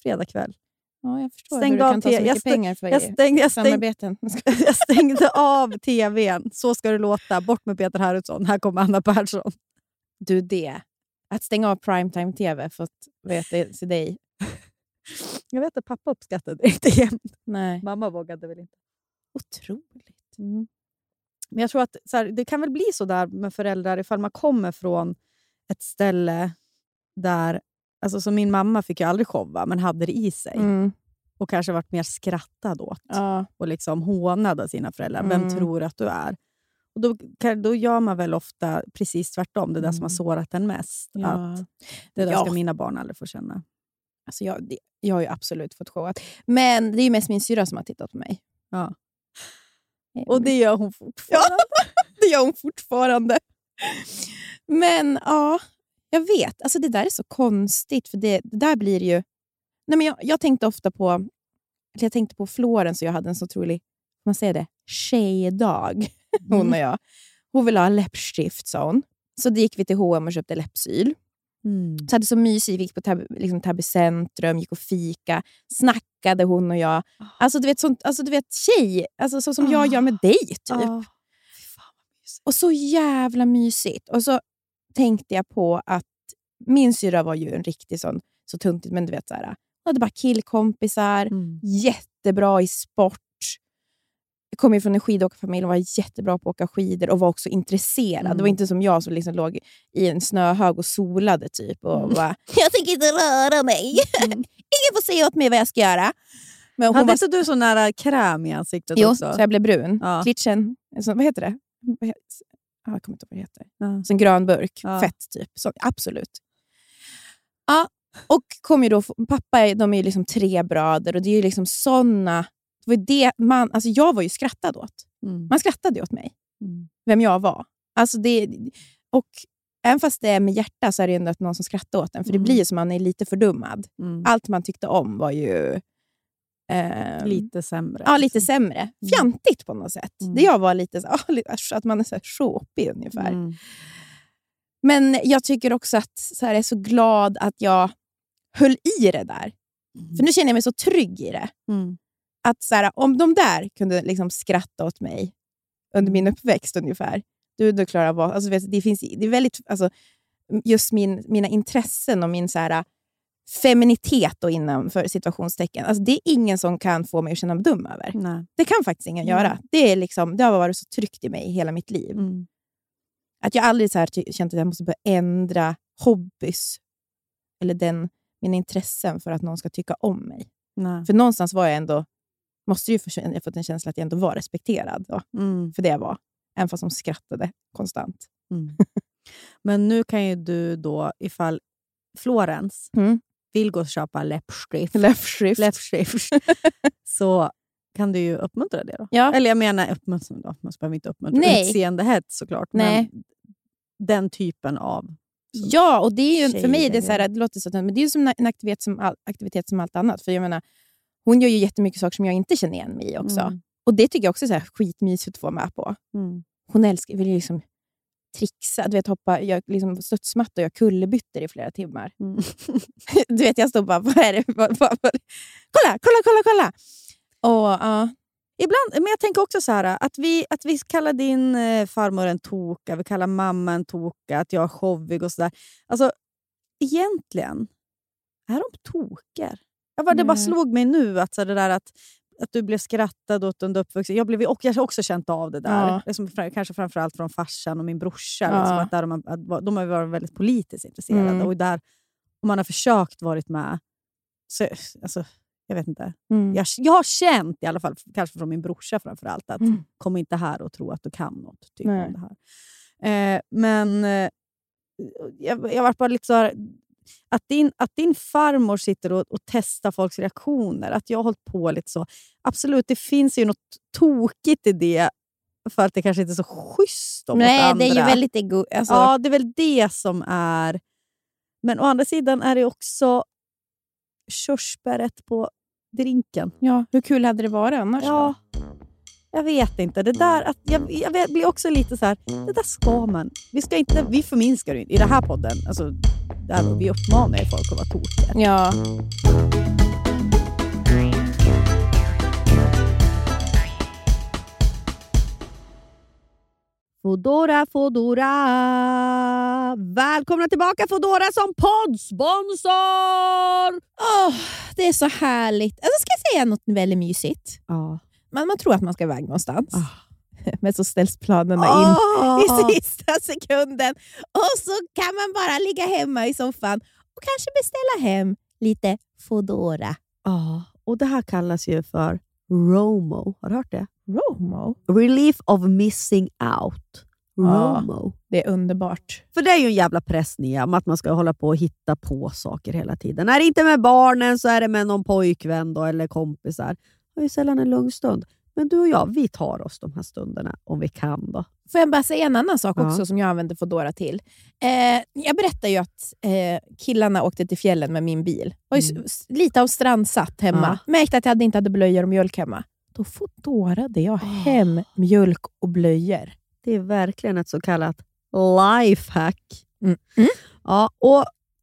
Speaker 3: Fredag kväll.
Speaker 2: Ja, jag förstår
Speaker 3: Stängde
Speaker 2: hur du kan ta så
Speaker 3: jag
Speaker 2: mycket pengar för
Speaker 3: Jag stängde, jag, stängde,
Speaker 2: samarbeten.
Speaker 3: jag stängde av tvn. Så ska det låta. Bort med Peter Harrison. Här kommer Anna Persson.
Speaker 2: Du, det. Att stänga av primetime-tv för att veta till dig.
Speaker 3: Jag vet att pappa uppskattade det inte jämt.
Speaker 2: Nej.
Speaker 3: Mamma vågade väl inte.
Speaker 2: Otroligt.
Speaker 3: Mm. Men jag tror att här, det kan väl bli så där med föräldrar ifall man kommer från ett ställe där... Alltså som min mamma fick ju aldrig showa, men hade det i sig.
Speaker 2: Mm.
Speaker 3: Och kanske varit mer skrattad åt
Speaker 2: Ja.
Speaker 3: och liksom hånad av sina föräldrar.
Speaker 2: Mm.
Speaker 3: Vem tror att du är? Och då, då gör man väl ofta precis tvärtom, det där som har sårat en mest.
Speaker 2: Ja.
Speaker 3: Att det där
Speaker 2: Ja.
Speaker 3: ska mina barn aldrig få känna.
Speaker 2: Alltså jag, det, jag har ju absolut fått showat. Men det är ju mest min syra som har tittat på mig.
Speaker 3: Ja.
Speaker 2: Eh,
Speaker 3: Och det gör hon fortfarande.
Speaker 2: Ja, det gör hon fortfarande. Men ja, jag vet. Alltså det där är så konstigt. För det, det där blir ju... Nej, men jag, jag tänkte ofta på jag tänkte på Florens och jag hade en så otrolig man säger det, tjejdag, hon och jag. Hon ville ha läppstift, sa hon. Så då gick vi till H&M och köpte läppsyl.
Speaker 3: Mm.
Speaker 2: Så hade så mysigt. Vi gick på tab liksom Täby centrum, gick och fika, snackade hon och jag. Alltså du vet, sånt, alltså, du vet tjej, alltså, så som jag gör med dig. Typ.
Speaker 3: Ja.
Speaker 2: Och så jävla mysigt. Och så tänkte jag på att min syra var ju en riktig sån, så tuntigt, men du vet så här, hon hade bara killkompisar,
Speaker 3: Mm.
Speaker 2: jättebra i sport. Jag kom ju från en skidåkarfamilj och var jättebra på att åka skidor och var också intresserad.
Speaker 3: Mm.
Speaker 2: Det var inte som jag som liksom låg i en snöhög och solade typ och
Speaker 3: Mm.
Speaker 2: bara “Jag tänker inte röra mig. Ingen får säga åt mig vad jag ska göra”. Men hon
Speaker 3: Hade
Speaker 2: var
Speaker 3: inte du sån där kräm i ansiktet
Speaker 2: Jo,
Speaker 3: också?
Speaker 2: så jag blev brun.
Speaker 3: Ja.
Speaker 2: Glitchen, så, vad heter det? Ja, jag kommer inte ihåg vad det heter.
Speaker 3: Ja.
Speaker 2: Så en grön burk.
Speaker 3: Ja.
Speaker 2: Fett typ. Så, absolut. Ja, och kom ju då, pappa de är ju liksom tre bröder och det är ju liksom såna... Det var det man, alltså jag var ju skrattad åt.
Speaker 3: Mm.
Speaker 2: Man skrattade åt mig,
Speaker 3: Mm.
Speaker 2: vem jag var. Alltså det, och även fast det är med hjärta så är det ändå att någon som skrattar åt en. För
Speaker 3: Mm.
Speaker 2: det blir ju som man är lite fördummad.
Speaker 3: Mm.
Speaker 2: Allt man tyckte om var ju... ehm,
Speaker 3: Lite sämre.
Speaker 2: Ja, lite sämre. Fjantigt på något sätt.
Speaker 3: Mm.
Speaker 2: Det jag var lite så, att man är så här shopig ungefär.
Speaker 3: Mm.
Speaker 2: Men jag tycker också att så här, jag är så glad att jag höll i det där. För nu känner jag mig så trygg i det.
Speaker 3: Mm.
Speaker 2: Att så här, om de där kunde liksom skratta åt mig under min uppväxt ungefär, du, då klarar av- alltså, vet, det finns det är väldigt, alltså, Just min, mina intressen och min så här, feminitet då innanför situationstecken. Alltså, det är ingen som kan få mig att känna mig dum över.
Speaker 3: Nej.
Speaker 2: Det kan faktiskt ingen
Speaker 3: Mm.
Speaker 2: göra. Det, är liksom, det har varit så tryggt i mig hela mitt liv.
Speaker 3: Mm.
Speaker 2: Att jag aldrig så här känt att jag måste börja ändra hobbys eller den, mina intressen för att någon ska tycka om mig.
Speaker 3: Nej.
Speaker 2: För någonstans var jag ändå, måste ju få, jag fått en känsla att jag ändå var respekterad då,
Speaker 3: Mm.
Speaker 2: för det jag var. Även fast de skrattade konstant.
Speaker 3: Mm. Men nu kan ju du då, ifall Florens
Speaker 2: Mm.
Speaker 3: vill gå och köpa läppstift,
Speaker 2: Läppstift.
Speaker 3: läppstift så kan du ju uppmuntra det. då.
Speaker 2: Ja.
Speaker 3: Eller jag menar, uppmuntra, då. man behöver inte uppmuntra
Speaker 2: Nej.
Speaker 3: utseendehets såklart,
Speaker 2: Nej.
Speaker 3: men den typen av...
Speaker 2: Ja, och det är ju, för mig är det, så här, det låter så, men det är ju som en aktivitet som, all, aktivitet som allt annat. För jag menar, hon gör ju jättemycket saker som jag inte känner igen mig i också.
Speaker 3: Mm.
Speaker 2: Och det tycker jag också är så här skitmysigt att få med på.
Speaker 3: Mm.
Speaker 2: Hon älskar, vill ju liksom trixa, du vet, hoppa, jag, liksom studsmatta och jag kullerbyttor i flera timmar.
Speaker 3: Mm.
Speaker 2: du vet, jag står bara, vad är det? Vad, vad, vad? Kolla, kolla, kolla, kolla! Och, ja.
Speaker 3: Ibland, men jag tänker också så här, att vi, att vi kallar din eh, farmor en toka, vi kallar mamma en toka, att jag är showig och sådär. Alltså, egentligen, är de toker? Jag bara, det bara
Speaker 2: Nej.
Speaker 3: slog mig nu att så det där att, att du blev skrattad åt under uppvuxen. Jag, blev, och jag har också känt av det där.
Speaker 2: Ja.
Speaker 3: Liksom, kanske framförallt från farsan och min brorsa.
Speaker 2: Ja.
Speaker 3: Liksom, att där de, har, de har varit väldigt politiskt intresserade.
Speaker 2: Mm.
Speaker 3: Och där, om man har försökt varit med, så, alltså, jag vet inte.
Speaker 2: Mm.
Speaker 3: Jag, jag har känt, i alla fall kanske från min brorsa framförallt, att
Speaker 2: Mm.
Speaker 3: kom inte här och tro att du kan något. Typ, om det här. Eh, men eh, jag, jag var bara lite så här, att din, att din farmor sitter och, och testar folks reaktioner, att jag har hållit på lite så. Absolut, det finns ju något tokigt i det, för att det kanske inte är så schysst om
Speaker 2: Nej,
Speaker 3: andra.
Speaker 2: det är ju väldigt ego... Alltså,
Speaker 3: Ja, det är väl det som är... Men å andra sidan är det också körsbäret på drinken.
Speaker 2: ja, hur kul hade det varit annars?
Speaker 3: Ja,
Speaker 2: då?
Speaker 3: Jag vet inte. Det där, att jag, jag blir också lite så här, det där ska man. Vi, ska inte, vi förminskar ju inte. I den här podden, alltså, där vi uppmanar ju folk att vara tokiga.
Speaker 2: Ja.
Speaker 5: Fodora, Fodora! Välkomna tillbaka Fodora som poddsponsor!
Speaker 2: Åh, det är så härligt. Alltså, ska jag säga något väldigt mysigt?
Speaker 3: Ja.
Speaker 2: Man, man tror att man ska iväg någonstans.
Speaker 3: Ah.
Speaker 2: Men så ställs planerna in
Speaker 5: Ah.
Speaker 2: i sista sekunden. Och så kan man bara ligga hemma i soffan och kanske beställa hem lite Foodora.
Speaker 5: Ja, och det här kallas ju för ROMO. Har du hört det?
Speaker 2: Romo?
Speaker 5: Relief of missing out.
Speaker 2: Ja.
Speaker 5: ROMO.
Speaker 2: Det är underbart.
Speaker 5: För det är ju en jävla press Nia, om att man ska hålla på och hitta på saker hela tiden. Är det inte med barnen så är det med någon pojkvän då, eller kompisar. Är ju sällan en lugn stund. Men du och jag, vi tar oss de här stunderna om vi kan. då.
Speaker 2: Får jag bara säga en annan sak
Speaker 5: Ja.
Speaker 2: också som jag använder Foodora till? Eh, jag berättade ju att eh, killarna åkte till fjällen med min bil. Var
Speaker 5: Mm.
Speaker 2: lite av strandsatt hemma. Märkte att jag hade inte hade blöjor och mjölk hemma. Då Foodorade jag hem mjölk och blöjor.
Speaker 5: Det är verkligen ett så kallat lifehack.
Speaker 2: Mm. Mm.
Speaker 5: Ja, och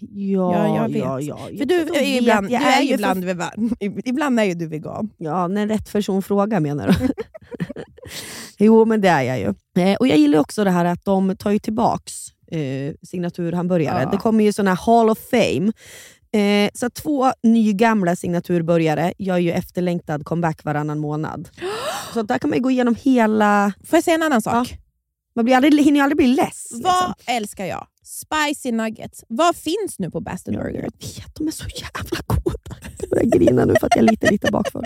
Speaker 5: Ja,
Speaker 2: Ja, jag vet.
Speaker 5: ja, ja.
Speaker 2: För du
Speaker 5: De
Speaker 2: är ju
Speaker 5: vet,
Speaker 2: ibland,
Speaker 5: jag
Speaker 2: du är ju
Speaker 5: för-
Speaker 2: ibland, vegan. ibland är ju du vegan.
Speaker 5: Ja, när rätt person frågar menar du? jo, men det är jag ju. Eh, och Jag gillar också det här att de tar ju tillbaks eh, signaturhamburgare.
Speaker 2: Ja.
Speaker 5: Det kommer ju såna här Hall of Fame. Eh, så två nygamla signaturburgare gör ju efterlängtad comeback varannan månad. Så där kan man gå igenom hela...
Speaker 2: Får jag säga en annan sak?
Speaker 5: Man blir aldrig, hinner ju aldrig bli less.
Speaker 2: Vad
Speaker 5: liksom.
Speaker 2: älskar jag? Spicy nuggets. Vad finns nu på
Speaker 5: Ja,
Speaker 2: Burger?
Speaker 5: jag vet, de är så jävla goda. Jag börjar grina nu för att jag är lite, lite bakfull.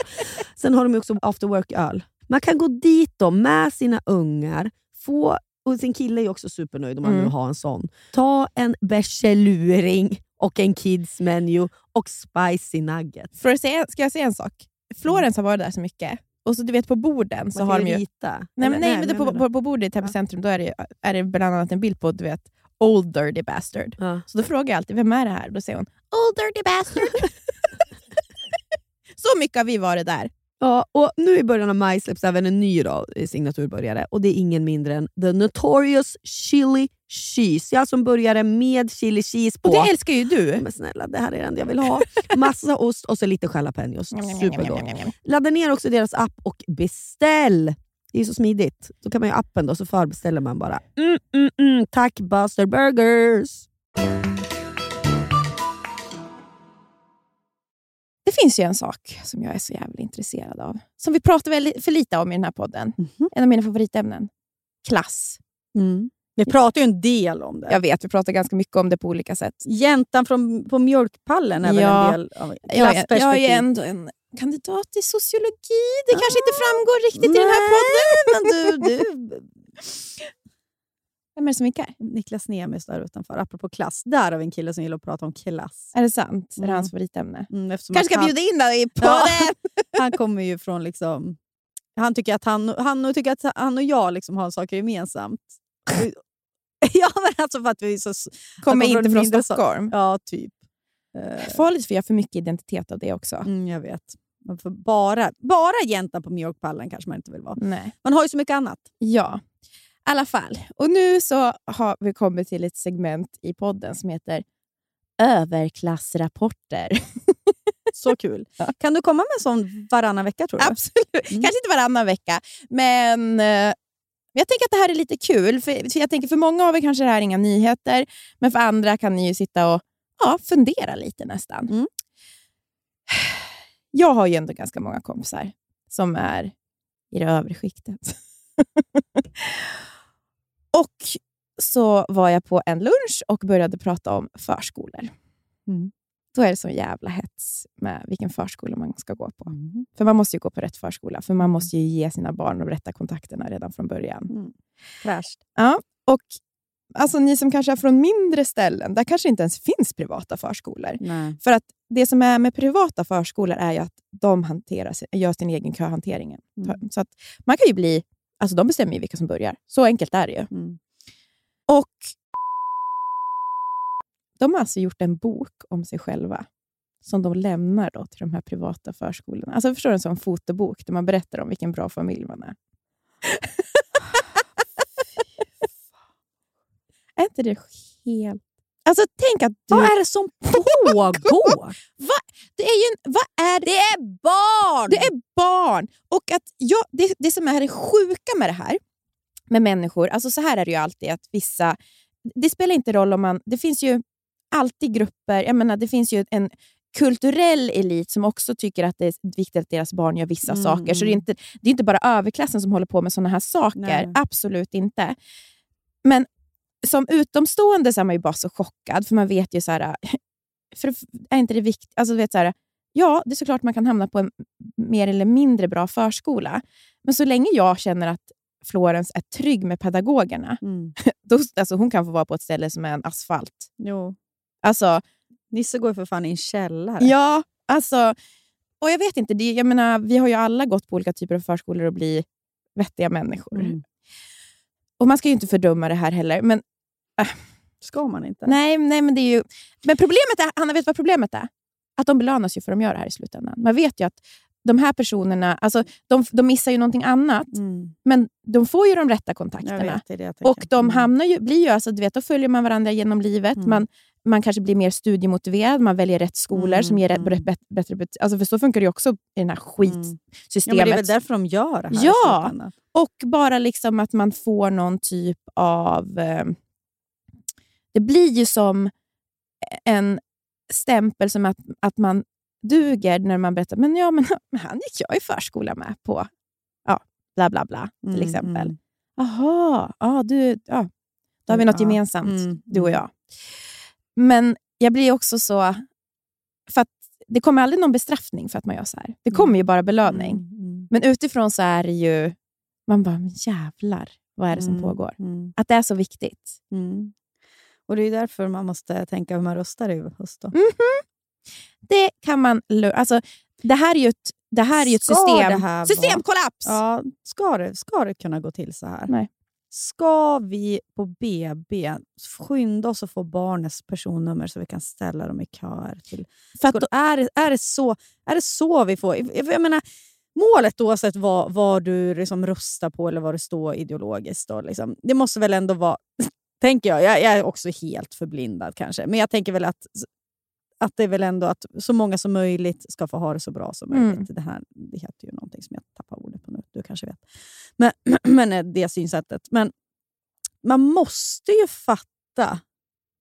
Speaker 5: Sen har de också after work-öl. Man kan gå dit då med sina ungar, få, och sin kille är också supernöjd om man
Speaker 2: Mm.
Speaker 5: vill ha en sån. Ta en bärseluring och en kids menu och spicy nuggets.
Speaker 2: För att säga, ska jag säga en sak? Florens har varit där så mycket. Och så du vet på borden så har de ju...
Speaker 5: rita.
Speaker 2: Nej, men, nej, men
Speaker 5: men
Speaker 2: på, på, på bordet i Täby centrum då är det, är det bland annat en bild på du vet, Old Dirty Bastard.
Speaker 5: Ja.
Speaker 2: Så då frågar jag alltid, vem är det här? Då säger hon, Old Dirty Bastard. så mycket har vi varit där.
Speaker 5: Ja, och nu i början av maj släpps även en ny då, eh, signaturbörjare och det är ingen mindre än The Notorious Chili Cheese. Jag en burgare med chili cheese på.
Speaker 2: Och det älskar ju du.
Speaker 5: Men snälla, det här är det enda jag vill ha. Massa ost och så lite jalapenos. Supergott. Ladda ner också deras app och beställ! Det är så smidigt. Då kan man ju appen då, så förbeställer man bara. Mm, mm, mm. Tack Buster Burgers!
Speaker 2: Det finns ju en sak som jag är så jävla intresserad av. Som vi pratar väldigt, för lite om i den här podden.
Speaker 5: Mhm.
Speaker 2: En av mina favoritämnen. Klass.
Speaker 3: Vi pratar ju en del om det.
Speaker 2: Jag vet, vi pratar ganska mycket om det på olika sätt.
Speaker 3: Jäntan från, på mjölkpallen är
Speaker 2: Ja.
Speaker 3: väl en del av
Speaker 2: Jag, är-
Speaker 3: klassperspektiv?
Speaker 2: jag är ändå en kandidat i sociologi. Det kanske inte framgår riktigt i den här podden.
Speaker 5: Men du, du.
Speaker 2: Vem är det som vinkar?
Speaker 3: Niklas Nemes där utanför, apropå klass. Där har vi en kille som gillar att prata om klass.
Speaker 2: Är det sant? Är det
Speaker 3: Mm.
Speaker 2: hans favoritämne?
Speaker 3: Mm,
Speaker 2: Kanske ska
Speaker 3: han,
Speaker 2: bjuda in dig på
Speaker 3: Ja.
Speaker 2: det.
Speaker 3: han kommer ju från... liksom... Han tycker att han, han tycker att han och jag liksom har saker gemensamt. ja, men alltså för att vi är så...
Speaker 2: Kommer inte från Stockholm.
Speaker 3: Ja, typ. Eh,
Speaker 2: Farligt för jag har för mycket identitet av det också.
Speaker 3: Mm, jag vet. Man får bara, bara jäntan på mjölkpallen kanske man inte vill vara.
Speaker 2: Nej.
Speaker 3: Man har ju så mycket annat.
Speaker 2: Ja, i alla fall. Och nu så har vi kommit till ett segment i podden som heter Överklassrapporter.
Speaker 3: Så kul. Kan du komma med en sån varannan vecka tror du?
Speaker 2: Absolut. Kanske inte varannan vecka, men eh, jag tänker att det här är lite kul. För, för jag tänker för många av er kanske det här är inga nyheter, men för andra kan ni ju sitta och ja, fundera lite nästan.
Speaker 3: Mm.
Speaker 2: Jag har ju ändå ganska många kompisar som är i det övre skiktet. och så var jag på en lunch och började prata om förskolor.
Speaker 3: Mm.
Speaker 2: Då är det så jävla hets med vilken förskola man ska gå på.
Speaker 3: Mm.
Speaker 2: För man måste ju gå på rätt förskola, för man måste ju ge sina barn de rätta kontakterna redan från början.
Speaker 3: Mm. Fräscht.
Speaker 2: Ja, och alltså, ni som kanske är från mindre ställen, där kanske inte ens finns privata förskolor.
Speaker 3: Nej.
Speaker 2: För att det som är med privata förskolor är ju att de hanterar, sin- gör sin egen köhantering.
Speaker 3: Mm.
Speaker 2: Så att man kan ju bli, alltså de bestämmer ju vilka som börjar. Så enkelt är det ju.
Speaker 3: Mm.
Speaker 2: Och de har alltså gjort en bok om sig själva som de lämnar då till de här privata förskolorna. Alltså förstår du, en sån fotobok där man berättar om vilken bra familj man är. Är inte det helt... Alltså tänk att du...
Speaker 3: Vad är det som pågår?
Speaker 2: Va? Det är ju en, vad är det?
Speaker 3: Det är barn!
Speaker 2: Det är barn! Och att jag, det, det som är det sjuka med det här, med människor, alltså så här är det ju alltid att vissa... Det spelar inte roll om man... Det finns ju alltid grupper, jag menar det finns ju en kulturell elit som också tycker att det är viktigt att deras barn gör vissa
Speaker 3: Mm,
Speaker 2: saker. Så det är, inte, det är inte bara överklassen som håller på med såna här saker.
Speaker 3: Nej.
Speaker 2: Absolut inte. Men som utomstående så är man ju bara så chockad, för man vet ju så här, för är inte det viktigt? Alltså, du vet, så här, ja, det är såklart man kan hamna på en mer eller mindre bra förskola. Men så länge jag känner att Florens är trygg med pedagogerna,
Speaker 3: Mm.
Speaker 2: då, alltså, hon kan få vara på ett ställe som är en asfalt.
Speaker 3: Jo.
Speaker 2: Alltså,
Speaker 3: Nisse går för fan i en källare.
Speaker 2: ja, alltså, och jag vet inte, det, jag menar, vi har ju alla gått på olika typer av förskolor och bli vettiga människor.
Speaker 3: Mm.
Speaker 2: Och Man ska ju inte fördöma det här heller, men
Speaker 3: Ska man inte?
Speaker 2: Nej, nej men det är ju... Men problemet är, Hanna, vet du vad problemet är? Att de belönas ju för att de gör det här i slutändan. Man vet ju att de här personerna, alltså, de, de missar ju någonting annat,
Speaker 3: Mm.
Speaker 2: men de får ju de rätta kontakterna.
Speaker 3: vet, det.
Speaker 2: Och de
Speaker 3: Mm.
Speaker 2: hamnar ju, blir ju, alltså, du vet, då följer man varandra genom livet.
Speaker 3: Mm.
Speaker 2: Man, man kanske blir mer studiemotiverad, man väljer rätt skolor
Speaker 3: Mm,
Speaker 2: som ger rätt,
Speaker 3: mm.
Speaker 2: rätt, bättre, bättre bet- alltså, För så funkar det också i det här
Speaker 3: Ja,
Speaker 2: skitsystemet.
Speaker 3: men det är väl därför de gör det här
Speaker 2: Ja. Och bara liksom att man får någon typ av... Eh, det blir ju som en stämpel som att, att man duger när man berättar men ja, men han gick jag i förskola med på ja, bla bla bla till
Speaker 3: Mm,
Speaker 2: exempel.
Speaker 3: mm.
Speaker 2: Jaha, ja, du, ja, då har vi något
Speaker 3: Ja,
Speaker 2: gemensamt,
Speaker 3: mm,
Speaker 2: du och
Speaker 3: mm.
Speaker 2: jag. Men jag blir också så... För att det kommer aldrig någon bestraffning för att man gör så här. Det kommer ju bara belöning.
Speaker 3: Mm, mm,
Speaker 2: Men utifrån så är det ju... Man bara, men jävlar, vad är det som
Speaker 3: mm,
Speaker 2: pågår?
Speaker 3: Mm,
Speaker 2: Att det är så viktigt.
Speaker 3: mm. Och Det är därför man måste tänka hur man röstar i höst.
Speaker 2: Mhm. Det kan man... Alltså, det här är ju ett, det här är ett
Speaker 3: Ska
Speaker 2: system. Systemkollaps!
Speaker 3: Ja, ska det, ska det kunna gå till så här?
Speaker 2: Nej.
Speaker 3: Ska vi på BB skynda oss att få barnets personnummer så vi kan ställa dem i köer? Till
Speaker 2: För
Speaker 3: skol- är, det, är, det så, är det så vi får... Jag menar, målet oavsett vad, vad du liksom röstar på eller vad det står ideologiskt, då, liksom, det måste väl ändå vara... tänker jag, jag, jag är också helt förblindad kanske, men jag tänker väl att, att det är väl ändå att så många som möjligt ska få ha det så bra som
Speaker 2: Mm.
Speaker 3: möjligt. Det, här, det heter ju någonting som jag tappar ordet på nu, du kanske vet. Men, men eh, det synsättet. Men man måste ju fatta,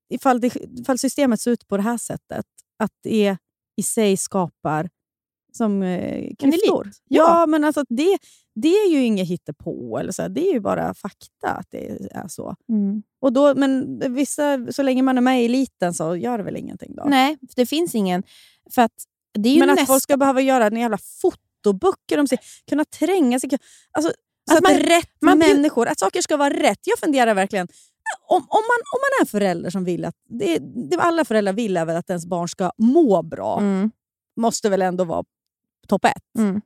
Speaker 3: ifall, det, ifall systemet ser ut på det här sättet, att det i sig skapar som eh, klyftor. Ja,
Speaker 2: ja.
Speaker 3: men alltså det, det är ju inget hittepå. Eller så det är ju bara fakta att det är så.
Speaker 2: Mm.
Speaker 3: Och då, men vissa, så länge man är med i eliten så gör det väl ingenting då?
Speaker 2: Nej, för det finns ingen... För att det är ju
Speaker 3: men att
Speaker 2: nästan...
Speaker 3: folk ska behöva göra en jävla fotoböcker om sig, kunna tränga sig. Alltså, så
Speaker 2: Att
Speaker 3: att,
Speaker 2: man-
Speaker 3: rätt
Speaker 2: man
Speaker 3: människor, att saker ska vara rätt. Jag funderar verkligen, om, om, man, om man är en förälder som vill att... Det, det alla föräldrar vill är väl att ens barn ska må bra.
Speaker 2: Mm.
Speaker 3: måste väl ändå vara topp ett.
Speaker 2: Mm.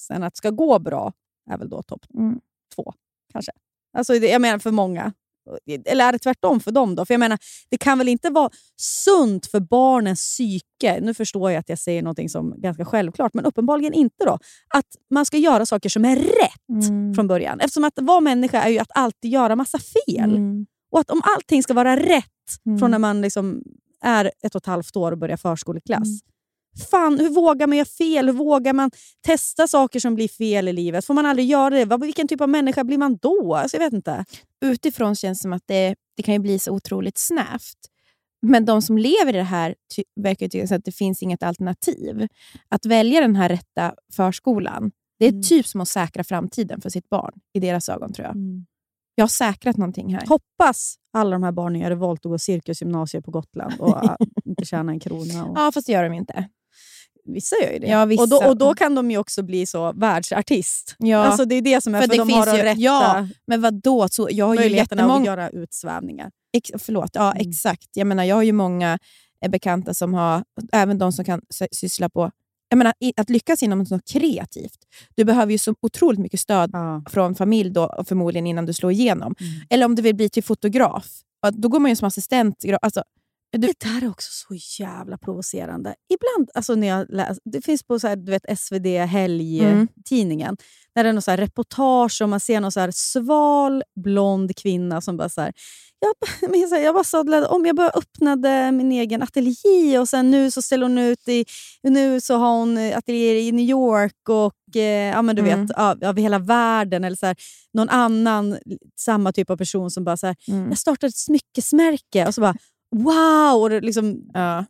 Speaker 3: Sen att det ska gå bra är väl då topp
Speaker 2: Mm.
Speaker 3: två, kanske. Alltså, jag menar för många. Eller är det tvärtom för dem? då? För jag menar, Det kan väl inte vara sunt för barnens psyke, nu förstår jag att jag säger något som ganska självklart, men uppenbarligen inte då, att man ska göra saker som är rätt
Speaker 2: Mm.
Speaker 3: från början. Eftersom att vara människa är ju att alltid göra massa fel.
Speaker 2: Mm.
Speaker 3: Och att om allting ska vara rätt
Speaker 2: Mm.
Speaker 3: från när man liksom är ett och ett halvt år och börjar förskoleklass.
Speaker 2: Mm.
Speaker 3: Fan, hur vågar man göra fel? Hur vågar man testa saker som blir fel i livet? Får man aldrig göra det? Vad- Vilken typ av människa blir man då? Alltså, jag vet inte.
Speaker 2: Utifrån känns det som att det, det kan ju bli så otroligt snävt. Men de som lever i det här ty- verkar tycka att det finns inget alternativ. Att välja den här rätta förskolan, det är
Speaker 3: Mm.
Speaker 2: typ som att säkra framtiden för sitt barn i deras ögon tror jag. Jag har säkrat någonting här.
Speaker 3: Hoppas alla de här barnen gör revolt och går cirkusgymnasiet på Gotland och äh, inte tjänar en krona. Och...
Speaker 2: Ja, fast det gör de inte.
Speaker 3: Vissa gör ju det.
Speaker 2: Ja, vissa.
Speaker 3: Och, då, och då kan de ju också bli så världsartist.
Speaker 2: Ja,
Speaker 3: Alltså, det är det som är,
Speaker 2: För
Speaker 3: för,
Speaker 2: det
Speaker 3: de har de
Speaker 2: ju-
Speaker 3: rätta
Speaker 2: ja, men vad då? Så jag har ju
Speaker 3: möjligheterna att
Speaker 2: jättemånga...
Speaker 3: göra utsvävningar.
Speaker 2: Ex, förlåt, ja
Speaker 3: Mm.
Speaker 2: exakt. Jag menar, jag har ju många eh, bekanta som har, även de som kan sy- syssla på jag menar, att lyckas inom något kreativt. Du behöver ju så otroligt mycket stöd
Speaker 3: Ja.
Speaker 2: från familj då, förmodligen innan du slår igenom.
Speaker 3: Mm.
Speaker 2: Eller om du vill bli till fotograf, då går man ju som assistent. gra- Alltså,
Speaker 3: Det där är också så jävla provocerande. Ibland, alltså när jag läser, det finns på så här, du vet, SvD Helg-tidningen, där det är något så reportage och man ser någon så sval, blond kvinna som bara så här, jag, men så här, jag bara sadlade om, jag bara öppnade min egen ateljé och sen nu så ställer hon ut i, nu så har hon ateljéer i New York och eh, ja, men du
Speaker 2: Mm.
Speaker 3: vet, av, av hela världen. Eller så här, någon annan, samma typ av person som bara så här,
Speaker 2: Mm.
Speaker 3: jag startade ett smyckesmärke och så bara wow! Och det liksom,
Speaker 2: Ja.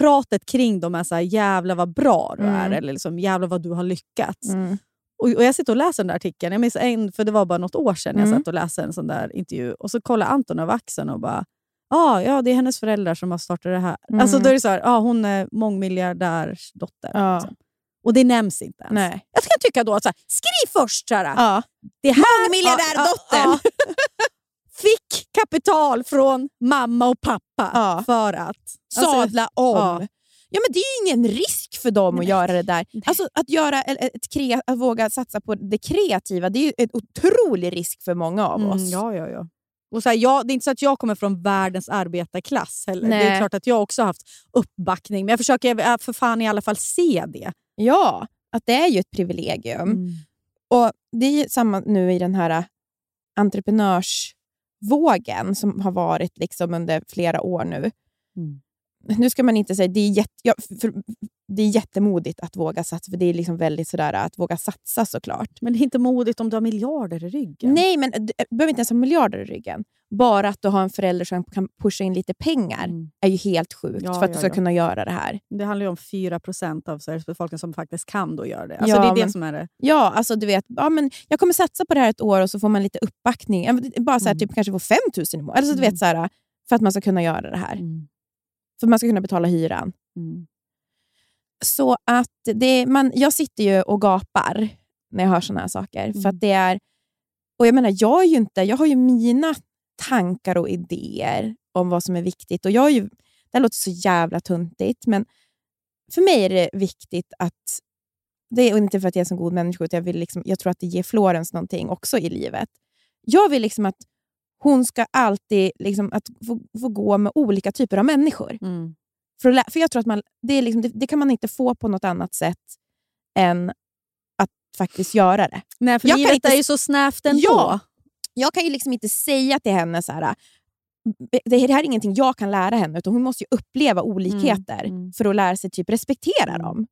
Speaker 3: pratet kring dem är så här, jävlar vad bra du är,
Speaker 2: Mm.
Speaker 3: eller liksom, jävlar vad du har lyckats.
Speaker 2: Mm.
Speaker 3: Och, och Jag sitter och läser den där artikeln, jag minns en, för det var bara något år sedan jag
Speaker 2: Mm.
Speaker 3: satt och läste en sån där intervju. Och så kollar Anton över axeln och bara ah, ja, det är hennes föräldrar som har startat det här.
Speaker 2: Mm.
Speaker 3: Alltså, då är det så här, ah, hon är mångmiljardärs dotter.
Speaker 2: Ja.
Speaker 3: Liksom. Och det nämns inte ens.
Speaker 2: Nej.
Speaker 3: Jag kan tycka då att så här, skriv först så här,
Speaker 2: Ja.
Speaker 3: det här
Speaker 2: Mångmiljardärdottern.
Speaker 3: Ja, ja, ja. Fick kapital från mamma och pappa
Speaker 2: Ja.
Speaker 3: för att... Alltså,
Speaker 2: Sadla om.
Speaker 3: ja.
Speaker 2: Ja. men det är ju ingen risk för dem att göra det där. Alltså, att, göra ett, kre, att våga satsa på det kreativa, det är en otrolig risk för många av
Speaker 3: Mm,
Speaker 2: oss.
Speaker 3: ja, ja, ja. Och så här, jag, det är inte så att jag kommer från världens arbetarklass heller. Det är klart att jag också har haft uppbackning, men jag försöker för fan i alla fall se det.
Speaker 2: Ja, att det är ju ett privilegium. Och Det är samma nu i den här äh, entreprenörsvågen som har varit liksom under flera år nu.
Speaker 3: Mm.
Speaker 2: Nu ska man inte säga det är, jätte, ja, för, det är jättemodigt att våga satsa, för det är liksom väldigt sådär att våga satsa såklart.
Speaker 3: Men det är inte modigt om du har miljarder i ryggen.
Speaker 2: Nej, men du du behöver inte ens ha miljarder i ryggen. Bara att du har en förälder som kan pusha in lite pengar
Speaker 3: Mm.
Speaker 2: är ju helt sjukt
Speaker 3: Ja,
Speaker 2: för att
Speaker 3: ja,
Speaker 2: du ska
Speaker 3: ja.
Speaker 2: kunna göra det här.
Speaker 3: Det handlar ju om 4% av Sveriges befolkning som faktiskt kan då göra det. Alltså
Speaker 2: Ja,
Speaker 3: det är det
Speaker 2: men-
Speaker 3: som är det.
Speaker 2: Ja, alltså du vet, ja, men jag kommer satsa på det här ett år och så får man lite uppbackning. Bara så här,
Speaker 3: Mm.
Speaker 2: typ, kanske få 5 000 i månaden. Alltså, du vet, så här, för att man ska kunna göra det här. För att man ska kunna betala hyran. Så att det, man, jag sitter ju och gapar när jag hör såna här saker. För
Speaker 3: Mm.
Speaker 2: att det är, och jag menar, jag, är ju inte, jag har ju mina tankar och idéer om vad som är viktigt. Och jag är ju, det här låter så jävla tuntigt, men för mig är det viktigt att... Det är inte för att jag är en så god människa, utan jag, vill liksom, jag tror att det ger Florens någonting också i livet. Jag vill liksom att hon ska alltid liksom, att få, få gå med olika typer av människor.
Speaker 3: Mm.
Speaker 2: För, att för jag tror att man, det, är liksom, det, det kan man inte få på något annat sätt än att faktiskt göra det.
Speaker 3: Nej, för
Speaker 2: Jag
Speaker 3: livet
Speaker 2: inte
Speaker 3: är ju så snävt ändå.
Speaker 2: Ja. Jag kan ju liksom inte säga till henne så här, det här är ingenting jag kan lära henne, utan hon måste ju uppleva olikheter
Speaker 3: Mm, mm.
Speaker 2: för att lära sig typ respektera
Speaker 3: Mm.
Speaker 2: dem.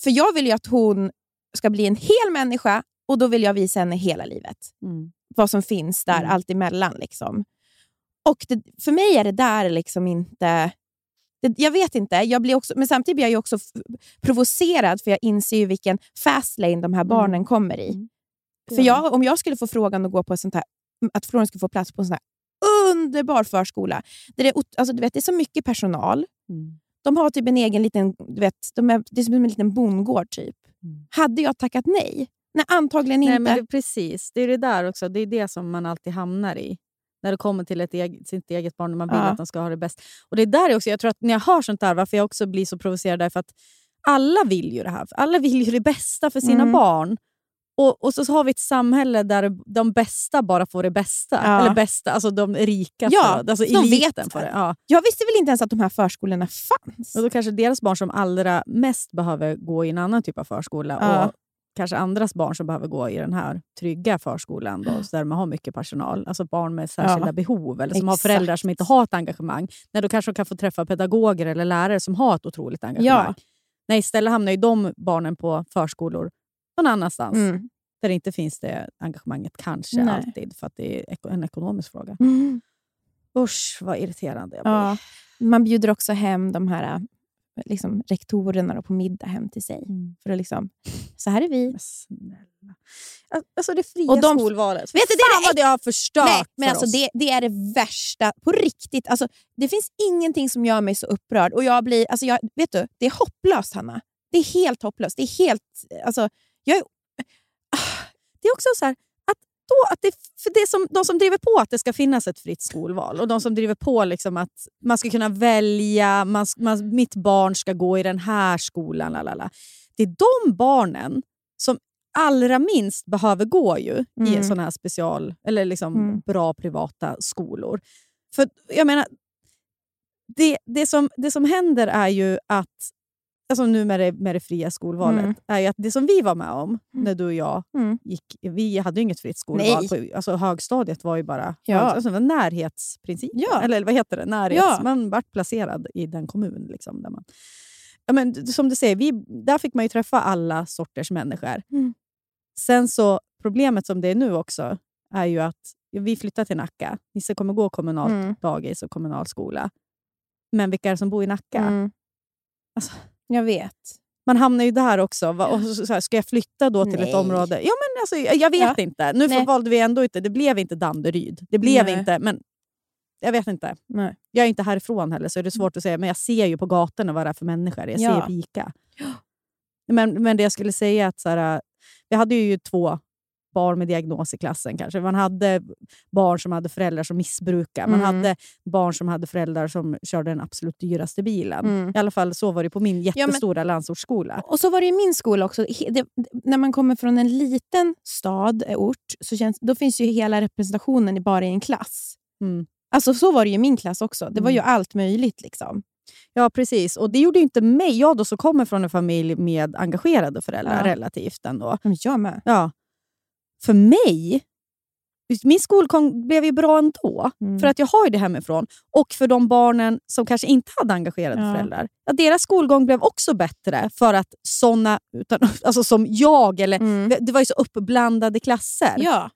Speaker 2: För jag vill ju att hon ska bli en hel människa och då vill jag visa henne hela livet.
Speaker 3: Mm.
Speaker 2: Vad som finns där
Speaker 3: Mm.
Speaker 2: allt emellan. Liksom. Och det, för mig är det där liksom inte... Det, jag vet inte, jag blir också, men samtidigt blir jag också provocerad för jag inser ju vilken fast lane de här barnen kommer i.
Speaker 3: Mm.
Speaker 2: För jag, om jag skulle få frågan att gå på sånt här, att Florens skulle få plats på en sån här underbar förskola. Där det, alltså, du vet, det är så mycket personal.
Speaker 3: Mm.
Speaker 2: De har typ en egen liten, du vet, de är, det är som en liten bondgård. Typ.
Speaker 3: Mm.
Speaker 2: Hade jag tackat nej? Nej, antagligen
Speaker 3: Nej,
Speaker 2: inte.
Speaker 3: men det, precis, det är det där också. Det är det som man alltid hamnar i. När det kommer till ett eget, sitt eget barn och man vill
Speaker 2: Ja.
Speaker 3: att de ska ha det bäst. Och det är där också, jag tror att när jag hör sånt där, varför jag också blir så provocerad, därför att alla vill ju det här. Alla vill ju det bästa för sina
Speaker 2: Mm.
Speaker 3: barn. Och, och så har vi ett samhälle där de bästa bara får det bästa.
Speaker 2: Ja.
Speaker 3: Eller bästa, alltså de rika
Speaker 2: Ja,
Speaker 3: alltså
Speaker 2: så de vet
Speaker 3: det. Ja.
Speaker 2: Jag visste väl inte ens att de här förskolorna fanns.
Speaker 3: Och då kanske deras barn som allra mest behöver gå i en annan typ av förskola
Speaker 2: Ja.
Speaker 3: och kanske andras barn som behöver gå i den här trygga förskolan då, så där man har mycket personal. Alltså barn med särskilda
Speaker 2: Ja.
Speaker 3: behov eller som har
Speaker 2: Exakt.
Speaker 3: föräldrar som inte har ett engagemang. Nej, då kanske de kan få träffa pedagoger eller lärare som har ett otroligt engagemang.
Speaker 2: Ja.
Speaker 3: Nej, istället hamnar ju de barnen på förskolor någon annanstans.
Speaker 2: Mm.
Speaker 3: Där inte finns det engagemanget kanske
Speaker 2: Nej.
Speaker 3: alltid för att det är en ekonomisk fråga.
Speaker 2: Mm.
Speaker 3: Usch vad irriterande jag blir.
Speaker 2: Ja. Man bjuder också hem de här liksom, rektorerna på middag hem till sig.
Speaker 3: Mm.
Speaker 2: För att liksom, så här är vi.
Speaker 3: Snälla. Al- Alltså det fria
Speaker 2: Och de-
Speaker 3: skolvalet.
Speaker 2: Vet du, det är
Speaker 3: Fan
Speaker 2: det
Speaker 3: vad det har förstört
Speaker 2: Nej, men
Speaker 3: för
Speaker 2: alltså
Speaker 3: oss.
Speaker 2: det, det är det värsta. På riktigt. Alltså, det finns ingenting som gör mig så upprörd. Och jag blir, alltså jag, vet du, det är hopplöst, Hanna. Det är helt hopplöst. Det är helt... Alltså, jag är,
Speaker 3: Det är också så här, då, att det, för det som, de som driver på att det ska finnas ett fritt skolval och de som driver på liksom att man ska kunna välja, man, man, mitt barn ska gå i den här skolan. Lalala. Det är de barnen som allra minst behöver gå ju i
Speaker 2: Mm.
Speaker 3: såna här special eller liksom
Speaker 2: Mm.
Speaker 3: bra privata skolor. För jag menar, det, det, som, det som händer är ju att, alltså nu med det, med det fria skolvalet,
Speaker 2: Mm.
Speaker 3: är att det som vi var med om
Speaker 2: Mm.
Speaker 3: när du och jag
Speaker 2: Mm.
Speaker 3: gick, vi hade ju inget fritt skolval. På, alltså högstadiet var ju bara
Speaker 2: Ja.
Speaker 3: alltså, var närhetsprincip.
Speaker 2: Ja.
Speaker 3: Eller vad heter det? Närhets,
Speaker 2: Ja.
Speaker 3: Man vart placerad i den kommun. Liksom, där man, ja, men, som du säger, vi, där fick man ju träffa alla sorters människor.
Speaker 2: Mm.
Speaker 3: Sen så, problemet som det är nu också, är ju att vi flyttar till Nacka. Nisse kommer gå kommunalt
Speaker 2: Mm.
Speaker 3: dagis och kommunal skola. Men vilka är det som bor i Nacka?
Speaker 2: Mm.
Speaker 3: Alltså,
Speaker 2: Jag vet.
Speaker 3: man hamnar ju där också. Va- Och så, så här, ska jag flytta då till ett
Speaker 2: Nej.
Speaker 3: område? Ja, men alltså, jag vet
Speaker 2: Ja.
Speaker 3: inte. Nu
Speaker 2: Nej.
Speaker 3: valde vi ändå inte. Det blev inte Danderyd. Det blev
Speaker 2: Nej.
Speaker 3: inte, men jag vet inte.
Speaker 2: Nej.
Speaker 3: Jag är inte härifrån heller, så det är svårt att säga. Men jag ser ju på gatorna vad det är för människor. Jag
Speaker 2: Ja.
Speaker 3: ser pika. Men, men det jag skulle säga är att så här, vi hade ju två barn med diagnos i klassen. kanske. Man hade barn som hade föräldrar som missbrukade. Man
Speaker 2: Mm.
Speaker 3: hade barn som hade föräldrar som körde den absolut dyraste bilen.
Speaker 2: Mm.
Speaker 3: I alla fall så var det på min
Speaker 2: Ja, men-
Speaker 3: jättestora landsortsskola.
Speaker 2: Och så var det i min skola också. Det, när man kommer från en liten stad, eh, ort, så känns, då finns ju hela representationen bara i en klass.
Speaker 3: Mm.
Speaker 2: Alltså Så var det i min klass också. Det var
Speaker 3: Mm.
Speaker 2: ju allt möjligt. liksom.
Speaker 3: Ja, precis. Och det gjorde inte mig, jag då som kommer från en familj med engagerade föräldrar
Speaker 2: Ja.
Speaker 3: relativt ändå.
Speaker 2: Men jag med.
Speaker 3: Ja. För mig, min skolgång blev ju bra ändå.
Speaker 2: Mm.
Speaker 3: För att jag har ju det hemifrån. Och för de barnen som kanske inte hade engagerade
Speaker 2: Ja.
Speaker 3: föräldrar. Ja, deras skolgång blev också bättre för att såna, utan, alltså som jag, eller
Speaker 2: Mm.
Speaker 3: det var ju så uppblandade klasser.
Speaker 2: Ja.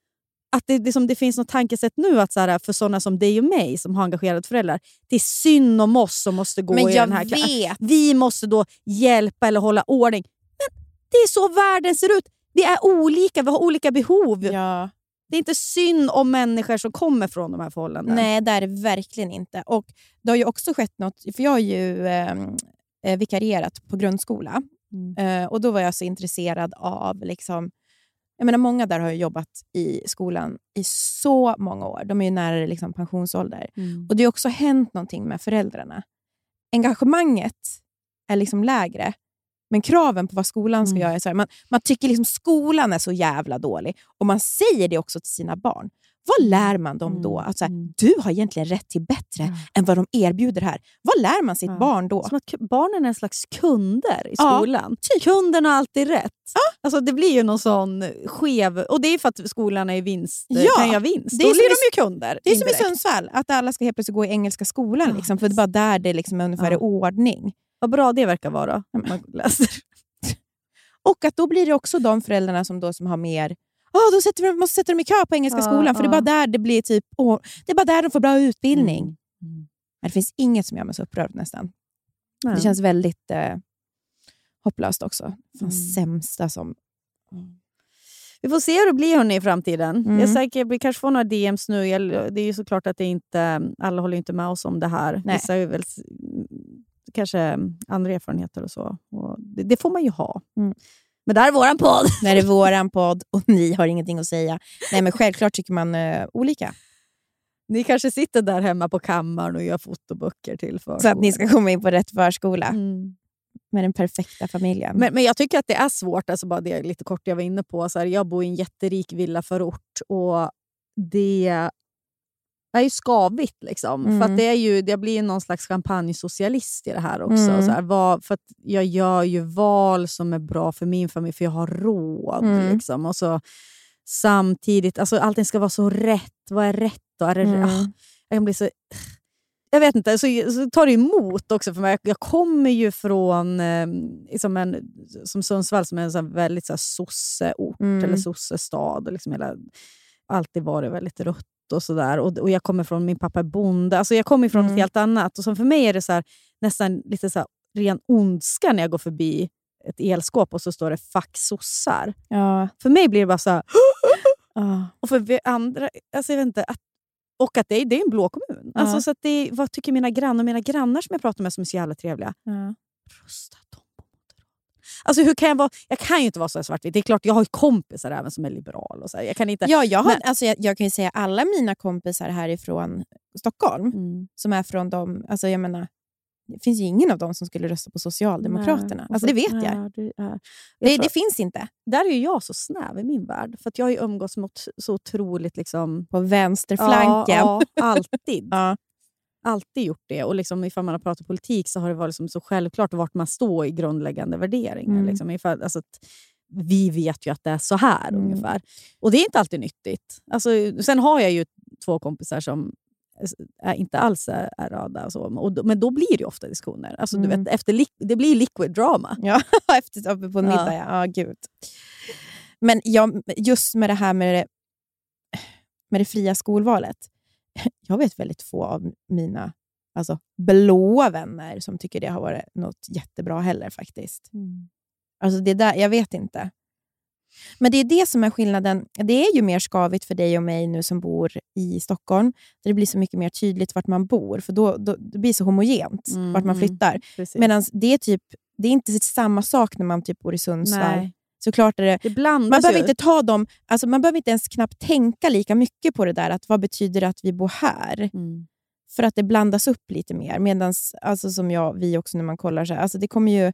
Speaker 3: Att det, det, som det finns något tankesätt nu att så här, för såna som dig och mig som har engagerade föräldrar, det är synd om oss som måste gå
Speaker 2: Men
Speaker 3: i den här klassen. Vi måste då hjälpa eller hålla ordning. Men det är så världen ser ut. Vi är olika, vi har olika behov.
Speaker 2: Ja.
Speaker 3: Det är inte synd om människor som kommer från de här förhållandena.
Speaker 2: Nej, det är det verkligen inte. Och Det har ju också skett något, för jag har ju eh, eh, vikarierat på grundskola.
Speaker 3: Mm.
Speaker 2: Eh, och Då var jag så intresserad av... Liksom, jag menar, många där har jobbat i skolan i så många år. De är ju nära liksom, pensionsålder.
Speaker 3: Mm.
Speaker 2: Och Det har också hänt någonting med föräldrarna. Engagemanget är liksom lägre, men kraven på vad skolan ska
Speaker 3: Mm.
Speaker 2: göra är så här, man, man tycker liksom skolan är så jävla dålig. Och man säger det också till sina barn. Vad lär man dem då? Att så här,
Speaker 3: Mm.
Speaker 2: Du har egentligen rätt till bättre
Speaker 3: Ja.
Speaker 2: än vad de erbjuder här. Vad lär man sitt
Speaker 3: Ja.
Speaker 2: barn då?
Speaker 3: Som att barnen är en slags kunder i
Speaker 2: Ja,
Speaker 3: skolan. Kunden har alltid rätt. Alltså, det blir ju någon sån skev... Och det är för att skolan är vinst,
Speaker 2: Ja,
Speaker 3: kan göra vinst.
Speaker 2: det är
Speaker 3: Då blir de ju kunder.
Speaker 2: Det är som i
Speaker 3: indirekt.
Speaker 2: Sundsvall, att alla ska helt plötsligt gå i engelska skolan.
Speaker 3: Ja.
Speaker 2: Liksom, för det är bara där det liksom är ungefär
Speaker 3: Ja.
Speaker 2: i ordning.
Speaker 3: Vad bra det verkar vara. Om Man läser.
Speaker 2: Och att då blir det också de föräldrarna som, då, som har mer Oh, då sätter vi, måste sätta dem i kö på engelska
Speaker 3: Ja,
Speaker 2: skolan, för det är bara där det blir typ, åh, det är bara där de får bra utbildning.
Speaker 3: Mm. Mm.
Speaker 2: Men det finns inget som gör mig så upprörd nästan.
Speaker 3: Nej.
Speaker 2: Det känns väldigt eh, hopplöst också. Fan
Speaker 3: Mm.
Speaker 2: sämsta som...
Speaker 3: Vi får se hur det blir hörni, i framtiden.
Speaker 2: Mm.
Speaker 3: Jag är säker, vi kanske får några DMs nu. Jag, det är ju såklart att det inte, alla håller inte med oss om det här.
Speaker 2: Nej.
Speaker 3: Vissa ju väl kanske andra erfarenheter och så. Och det, det får man ju ha.
Speaker 2: Mm.
Speaker 3: Men det här är våran podd.
Speaker 2: När det är våran podd och ni har ingenting att säga. Nej, men självklart tycker man eh, olika.
Speaker 3: Ni kanske sitter där hemma på kammaren och gör fotoböcker till förskolan.
Speaker 2: Så att ni ska komma in på rätt förskola
Speaker 3: Mm.
Speaker 2: med den perfekta familjen.
Speaker 3: Men, men jag tycker att det är svårt, alltså bara det lite kort jag var inne på. Så här, jag bor i en jätterik villaförort och det är ju skavigt. Liksom.
Speaker 2: Mm.
Speaker 3: För att det är ju, jag blir ju någon slags champagnesocialist i det här också.
Speaker 2: Mm.
Speaker 3: Så här, vad, för att jag gör ju val som är bra för min familj, för jag har råd.
Speaker 2: Mm.
Speaker 3: Liksom. Och så, samtidigt, alltså, allting ska vara så rätt. Vad är rätt? då? Är det,
Speaker 2: Mm.
Speaker 3: ah, jag kan bli så... Jag vet inte, så, så tar det emot också för mig. Jag, kommer ju från eh, som, en, som Sundsvall som är en här väldigt så här, sosseort
Speaker 2: Mm.
Speaker 3: eller sossestad. Och liksom hela, alltid varit väldigt rött och sådär. Och, och jag kommer från, min pappa är bonde. Alltså jag kommer från
Speaker 2: Mm.
Speaker 3: något helt annat. Och som för mig är det så här, nästan lite så här, ren ondska när jag går förbi ett elskåp och så står det “fuck sossar”.
Speaker 2: ja.
Speaker 3: För mig blir det bara så här, och för andra, alltså jag vet inte, att, och att det är, det är en blå kommun.
Speaker 2: Ja.
Speaker 3: Alltså så det, vad tycker mina grannar? Mina grannar som jag pratar med som är så jävla trevliga.
Speaker 2: Ja.
Speaker 3: Moderaterna. Alltså hur kan jag vara? Jag kan ju inte vara så svartvit. Det är klart, jag har kompisar även som är liberal. Och så här. Jag kan inte...
Speaker 2: Ja, jag, har,
Speaker 3: Men-
Speaker 2: alltså jag, jag kan ju säga alla mina kompisar härifrån Stockholm,
Speaker 3: Mm.
Speaker 2: som är från de... Alltså jag menar, det finns ju ingen av dem som skulle rösta på Socialdemokraterna.
Speaker 3: Nej,
Speaker 2: Alltså
Speaker 3: så-
Speaker 2: det vet jag.
Speaker 3: ja, det, jag
Speaker 2: Det, det finns inte
Speaker 3: där är jag så snäv i min värld. För att jag har ju umgåtts mot så otroligt... Liksom,
Speaker 2: på vänsterflanken.
Speaker 3: Ja, ja, alltid.
Speaker 2: Ja.
Speaker 3: Alltid gjort det. Och liksom, ifall man har pratat politik så har det varit liksom så självklart vart man står i grundläggande värderingar.
Speaker 2: Mm.
Speaker 3: Liksom, ifall, alltså att vi vet ju att det är så här
Speaker 2: Mm.
Speaker 3: ungefär. Och det är inte alltid nyttigt. Alltså, sen har jag ju två kompisar som är, inte alls är, är rada. Och så, och då, men då blir det ofta diskussioner. Alltså, du
Speaker 2: Mm.
Speaker 3: vet, efter, lik- det blir liquid drama.
Speaker 2: Ja, efter på en middag. Ja. Ja, gud. Men jag, just med det här med det, med det fria skolvalet. Jag vet väldigt få av mina alltså, blåa vänner som tycker det har varit något jättebra heller faktiskt. Alltså det där, jag vet inte. Men det är det som är skillnaden. Det är ju mer skavigt för dig och mig nu som bor i Stockholm. Där det blir så mycket mer tydligt vart man bor. För då, då det blir så homogent vart man
Speaker 3: Mhm.
Speaker 2: flyttar. Medan det är typ det är inte samma sak när man typ bor i Sundsvall. Såklart är det,
Speaker 3: Det
Speaker 2: man behöver
Speaker 3: ju.
Speaker 2: inte ta dem, alltså man behöver inte ens knappt tänka lika mycket på det där. att Vad betyder det att vi bor här?
Speaker 3: Mm.
Speaker 2: För att det blandas upp lite mer. Medan, alltså som jag, vi också när man kollar, så här, alltså det kommer ju...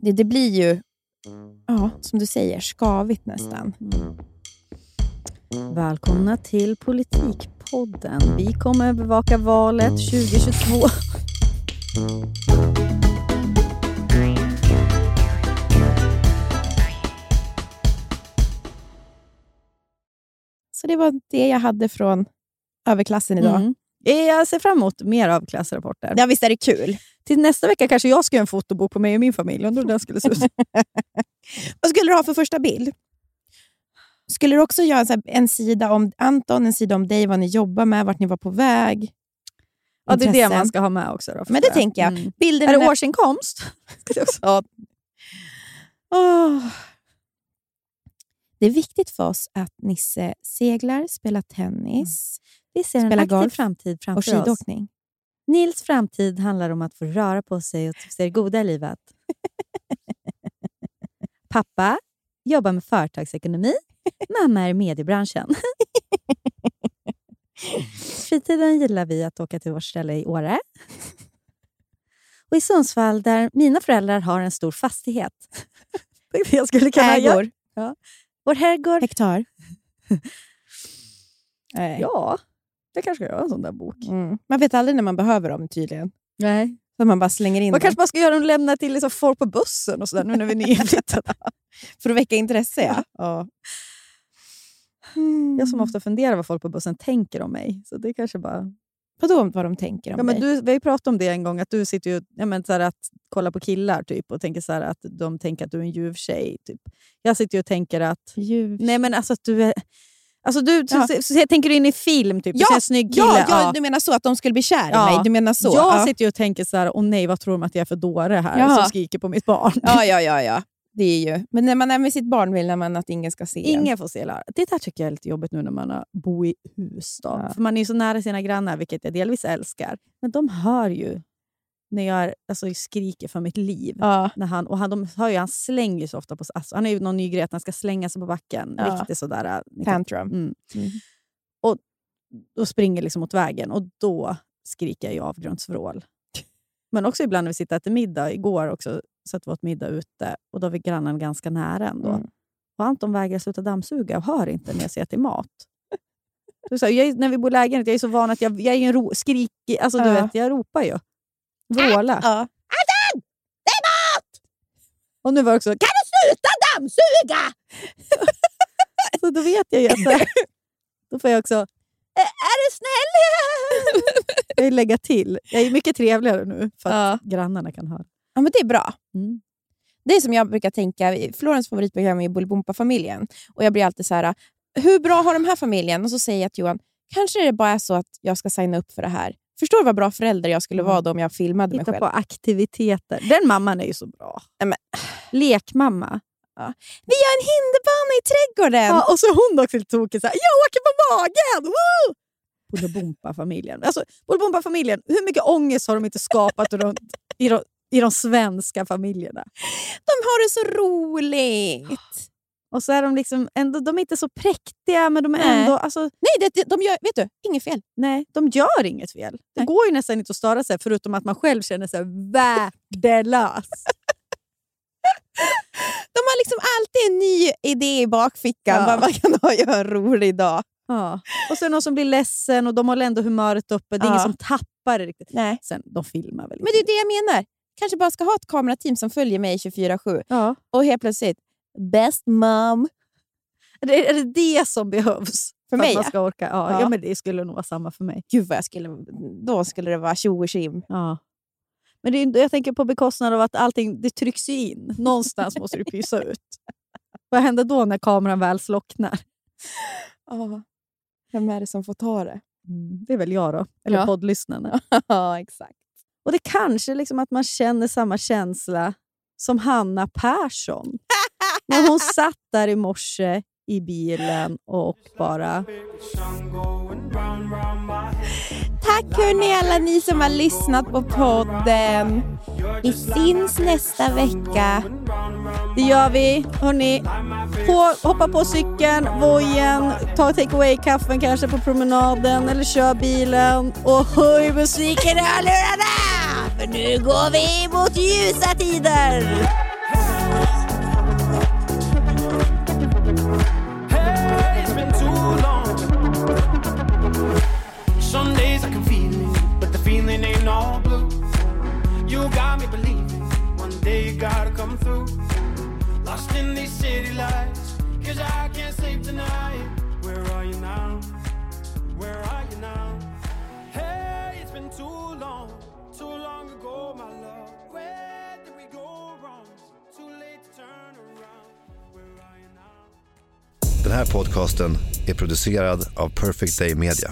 Speaker 2: Det, det blir ju, ja, som du säger, skavigt nästan.
Speaker 3: Välkomna till Politikpodden. Vi kommer bevaka valet 2022.
Speaker 2: Så det var det jag hade från överklassen idag.
Speaker 3: Mm. Jag ser fram emot mer av klassrapporter.
Speaker 2: Ja, visst är det kul?
Speaker 3: Till nästa vecka kanske jag ska göra en fotobok på mig och min familj. Undrar hur den skulle se ut.
Speaker 2: Vad skulle du ha för första bild? Skulle du också göra en, en sida om Anton, en sida om dig, vad ni jobbar med, vart ni var på väg?
Speaker 3: ja, det är det man ska ha med också. Då,
Speaker 2: Men det tänker jag.
Speaker 3: Mm.
Speaker 2: Bilden
Speaker 3: Är det årsinkomst? Det också-
Speaker 2: Ja. Åh. Det är viktigt för oss att Nisse seglar, spelar tennis
Speaker 3: Vi ser en
Speaker 2: Spela
Speaker 3: aktiv
Speaker 2: golf
Speaker 3: framtid
Speaker 2: och
Speaker 3: framför oss.
Speaker 2: skidåkning.
Speaker 3: Nils framtid handlar om att få röra på sig och se det goda i livet. Pappa jobbar med företagsekonomi. Mamma är i mediebranschen. Fritiden gillar vi att åka till vårt ställe i Åre. Och i Sundsvall där mina föräldrar har en stor fastighet. Jag skulle kunna.
Speaker 2: Ägor,
Speaker 3: Vår herrgård.
Speaker 2: hektar. Nej.
Speaker 3: Ja, det kanske ska göra en sån där bok.
Speaker 2: Mm. Man vet aldrig när man behöver dem tydligen.
Speaker 3: Nej.
Speaker 2: Så man bara slänger in
Speaker 3: Man
Speaker 2: dem
Speaker 3: kanske bara ska göra och lämna till liksom folk på bussen och sådär, nu när vi är nyinflyttade.
Speaker 2: för att väcka intresse. Ja. Ja. Mm.
Speaker 3: Jag som ofta funderar vad folk på bussen tänker om mig. Så det kanske bara...
Speaker 2: Vadå vad de tänker om
Speaker 3: Ja, men
Speaker 2: dig?
Speaker 3: du, vi har ju pratat om det en gång, att du sitter ju ja, men, så här, att kolla på killar typ, och tänker så här, att de tänker att du är en ljuv tjej. Typ. Jag sitter ju och tänker att...
Speaker 2: Ljuv.
Speaker 3: Nej, men alltså att du är... Alltså du,
Speaker 2: Ja.
Speaker 3: så, så, så, tänker du in i film, typ,
Speaker 2: Ja,
Speaker 3: en snygg kille.
Speaker 2: Ja, ja,
Speaker 3: ja.
Speaker 2: du menar så att de skulle bli kär
Speaker 3: Ja.
Speaker 2: i mig? Du menar så?
Speaker 3: Jag
Speaker 2: ja.
Speaker 3: sitter och tänker så här, åh nej, vad tror de att jag är för dåre här som skriker på mitt barn?
Speaker 2: ja, ja, ja, ja. Det är ju. Men när man är med sitt barn vill man att ingen ska se en.
Speaker 3: Ingen får se höra. Det där tycker jag är lite jobbigt nu när man bor i hus.
Speaker 2: Ja.
Speaker 3: För man är så nära sina grannar, vilket jag delvis älskar. Men de hör ju när jag är, alltså, skriker för mitt liv.
Speaker 2: Ja.
Speaker 3: När han, och han, de hör ju, han slänger så ofta på alltså, Han är ju någon ny grej att han ska slänga sig på backen.
Speaker 2: Ja.
Speaker 3: Riktigt sådär. äh,
Speaker 2: Tantrum.
Speaker 3: Mm.
Speaker 2: Mm.
Speaker 3: Och då springer liksom mot vägen och då skriker jag avgrundsvrål. Men också ibland när vi sitter och äter middag. Igår också satt vi åt middag ute och då var grannen ganska nära ändå.
Speaker 2: Mm.
Speaker 3: Och Anton vägrar sluta dammsuga och hör inte när jag säger till mat. Det är så här, jag, är- när vi bor i lägenhet jag är så van att jag, jag är en ro, skrikig, alltså du
Speaker 2: Ja.
Speaker 3: vet, jag ropar ju. Vråla.
Speaker 2: Ja.
Speaker 3: Och nu var det också, kan du sluta dammsuga? så då vet jag ju att det- då får jag också, "Ä- är du snäll? jag vill lägga till. Jag är mycket trevligare nu för att grannarna kan höra.
Speaker 2: Ja, men det är bra.
Speaker 3: Mm.
Speaker 2: Det är som jag brukar tänka. Florens favoritprogram är Bolibompa-familjen. Och jag blir alltid så här, hur bra har de här familjen? Och så säger jag till Johan, kanske det bara är så att jag ska signa upp för det här. Förstår du vad bra förälder jag skulle
Speaker 3: Mm.
Speaker 2: vara då om jag filmade mig
Speaker 3: Hitta
Speaker 2: själv?
Speaker 3: på aktiviteter. Den mamman är ju så bra.
Speaker 2: Men-
Speaker 3: Lekmamma.
Speaker 2: Vi har en hinderbana i trädgården!
Speaker 3: Ja, och så är hon också lite tokig. Jag åker på magen! Woo! Bolibompa-familjen. Alltså, Bolibompa-familjen, hur mycket ångest har de inte skapat runt i de, i de svenska familjerna?
Speaker 2: De har det så roligt!
Speaker 3: Och så är de liksom ändå, de är inte så präktiga, men de är
Speaker 2: Nej.
Speaker 3: ändå... Alltså,
Speaker 2: Nej, det, de gör vet du, inget fel.
Speaker 3: nej, de gör inget fel. Det
Speaker 2: Nej.
Speaker 3: går ju nästan inte att störa sig, förutom att man själv känner sig värdelös.
Speaker 2: De har liksom alltid en ny idé i bakfickan
Speaker 3: Ja.
Speaker 2: vad man kan ha göra en rolig dag.
Speaker 3: Ja. Och det någon som blir ledsen och de håller ändå humöret uppe. Det är
Speaker 2: Ja.
Speaker 3: ingen som tappar det riktigt.
Speaker 2: Nej.
Speaker 3: Sen, de filmar väl
Speaker 2: Men det är det jag menar. Kanske bara ska ha ett kamerateam som följer mig 24-7
Speaker 3: ja.
Speaker 2: och helt plötsligt, best mom.
Speaker 3: är, det, är det det som behövs?
Speaker 2: För
Speaker 3: att
Speaker 2: mig,
Speaker 3: man
Speaker 2: ja.
Speaker 3: ska orka? Ja,
Speaker 2: Ja.
Speaker 3: ja. men det skulle nog vara samma för mig.
Speaker 2: Gud vad jag skulle... Då skulle det vara tjo och tjim.
Speaker 3: Ja. Men det jag tänker på bekostnad av att allting det trycks in. Någonstans måste det pysa ut. Vad händer då när kameran väl slocknar?
Speaker 2: Ja. Vem är det som får ta det?
Speaker 3: Mm, det är väl jag då, eller
Speaker 2: Ja.
Speaker 3: poddlyssnarna.
Speaker 2: Ja, exakt.
Speaker 3: Och det kanske liksom att man känner samma känsla som Hanna Persson. när hon satt där i morse i bilen och bara...
Speaker 2: Tack hörni alla ni som har lyssnat på podden. Vi syns nästa vecka.
Speaker 3: Det gör vi. Hörni, på, hoppa på cykeln, vojen, ta take away-kaffen kanske på promenaden eller kör bilen och höj musiken i hörlurarna! För nu går vi mot ljusa tider!
Speaker 4: Got me believing one day you gotta come through. Lost in these city lights, cause I can't sleep tonight. Where are you now? Where are you now? Hey, it's been too long, too long ago, my love. Where did we go wrong? Too late to turn around. Where are you now?
Speaker 6: Perfect Day Media.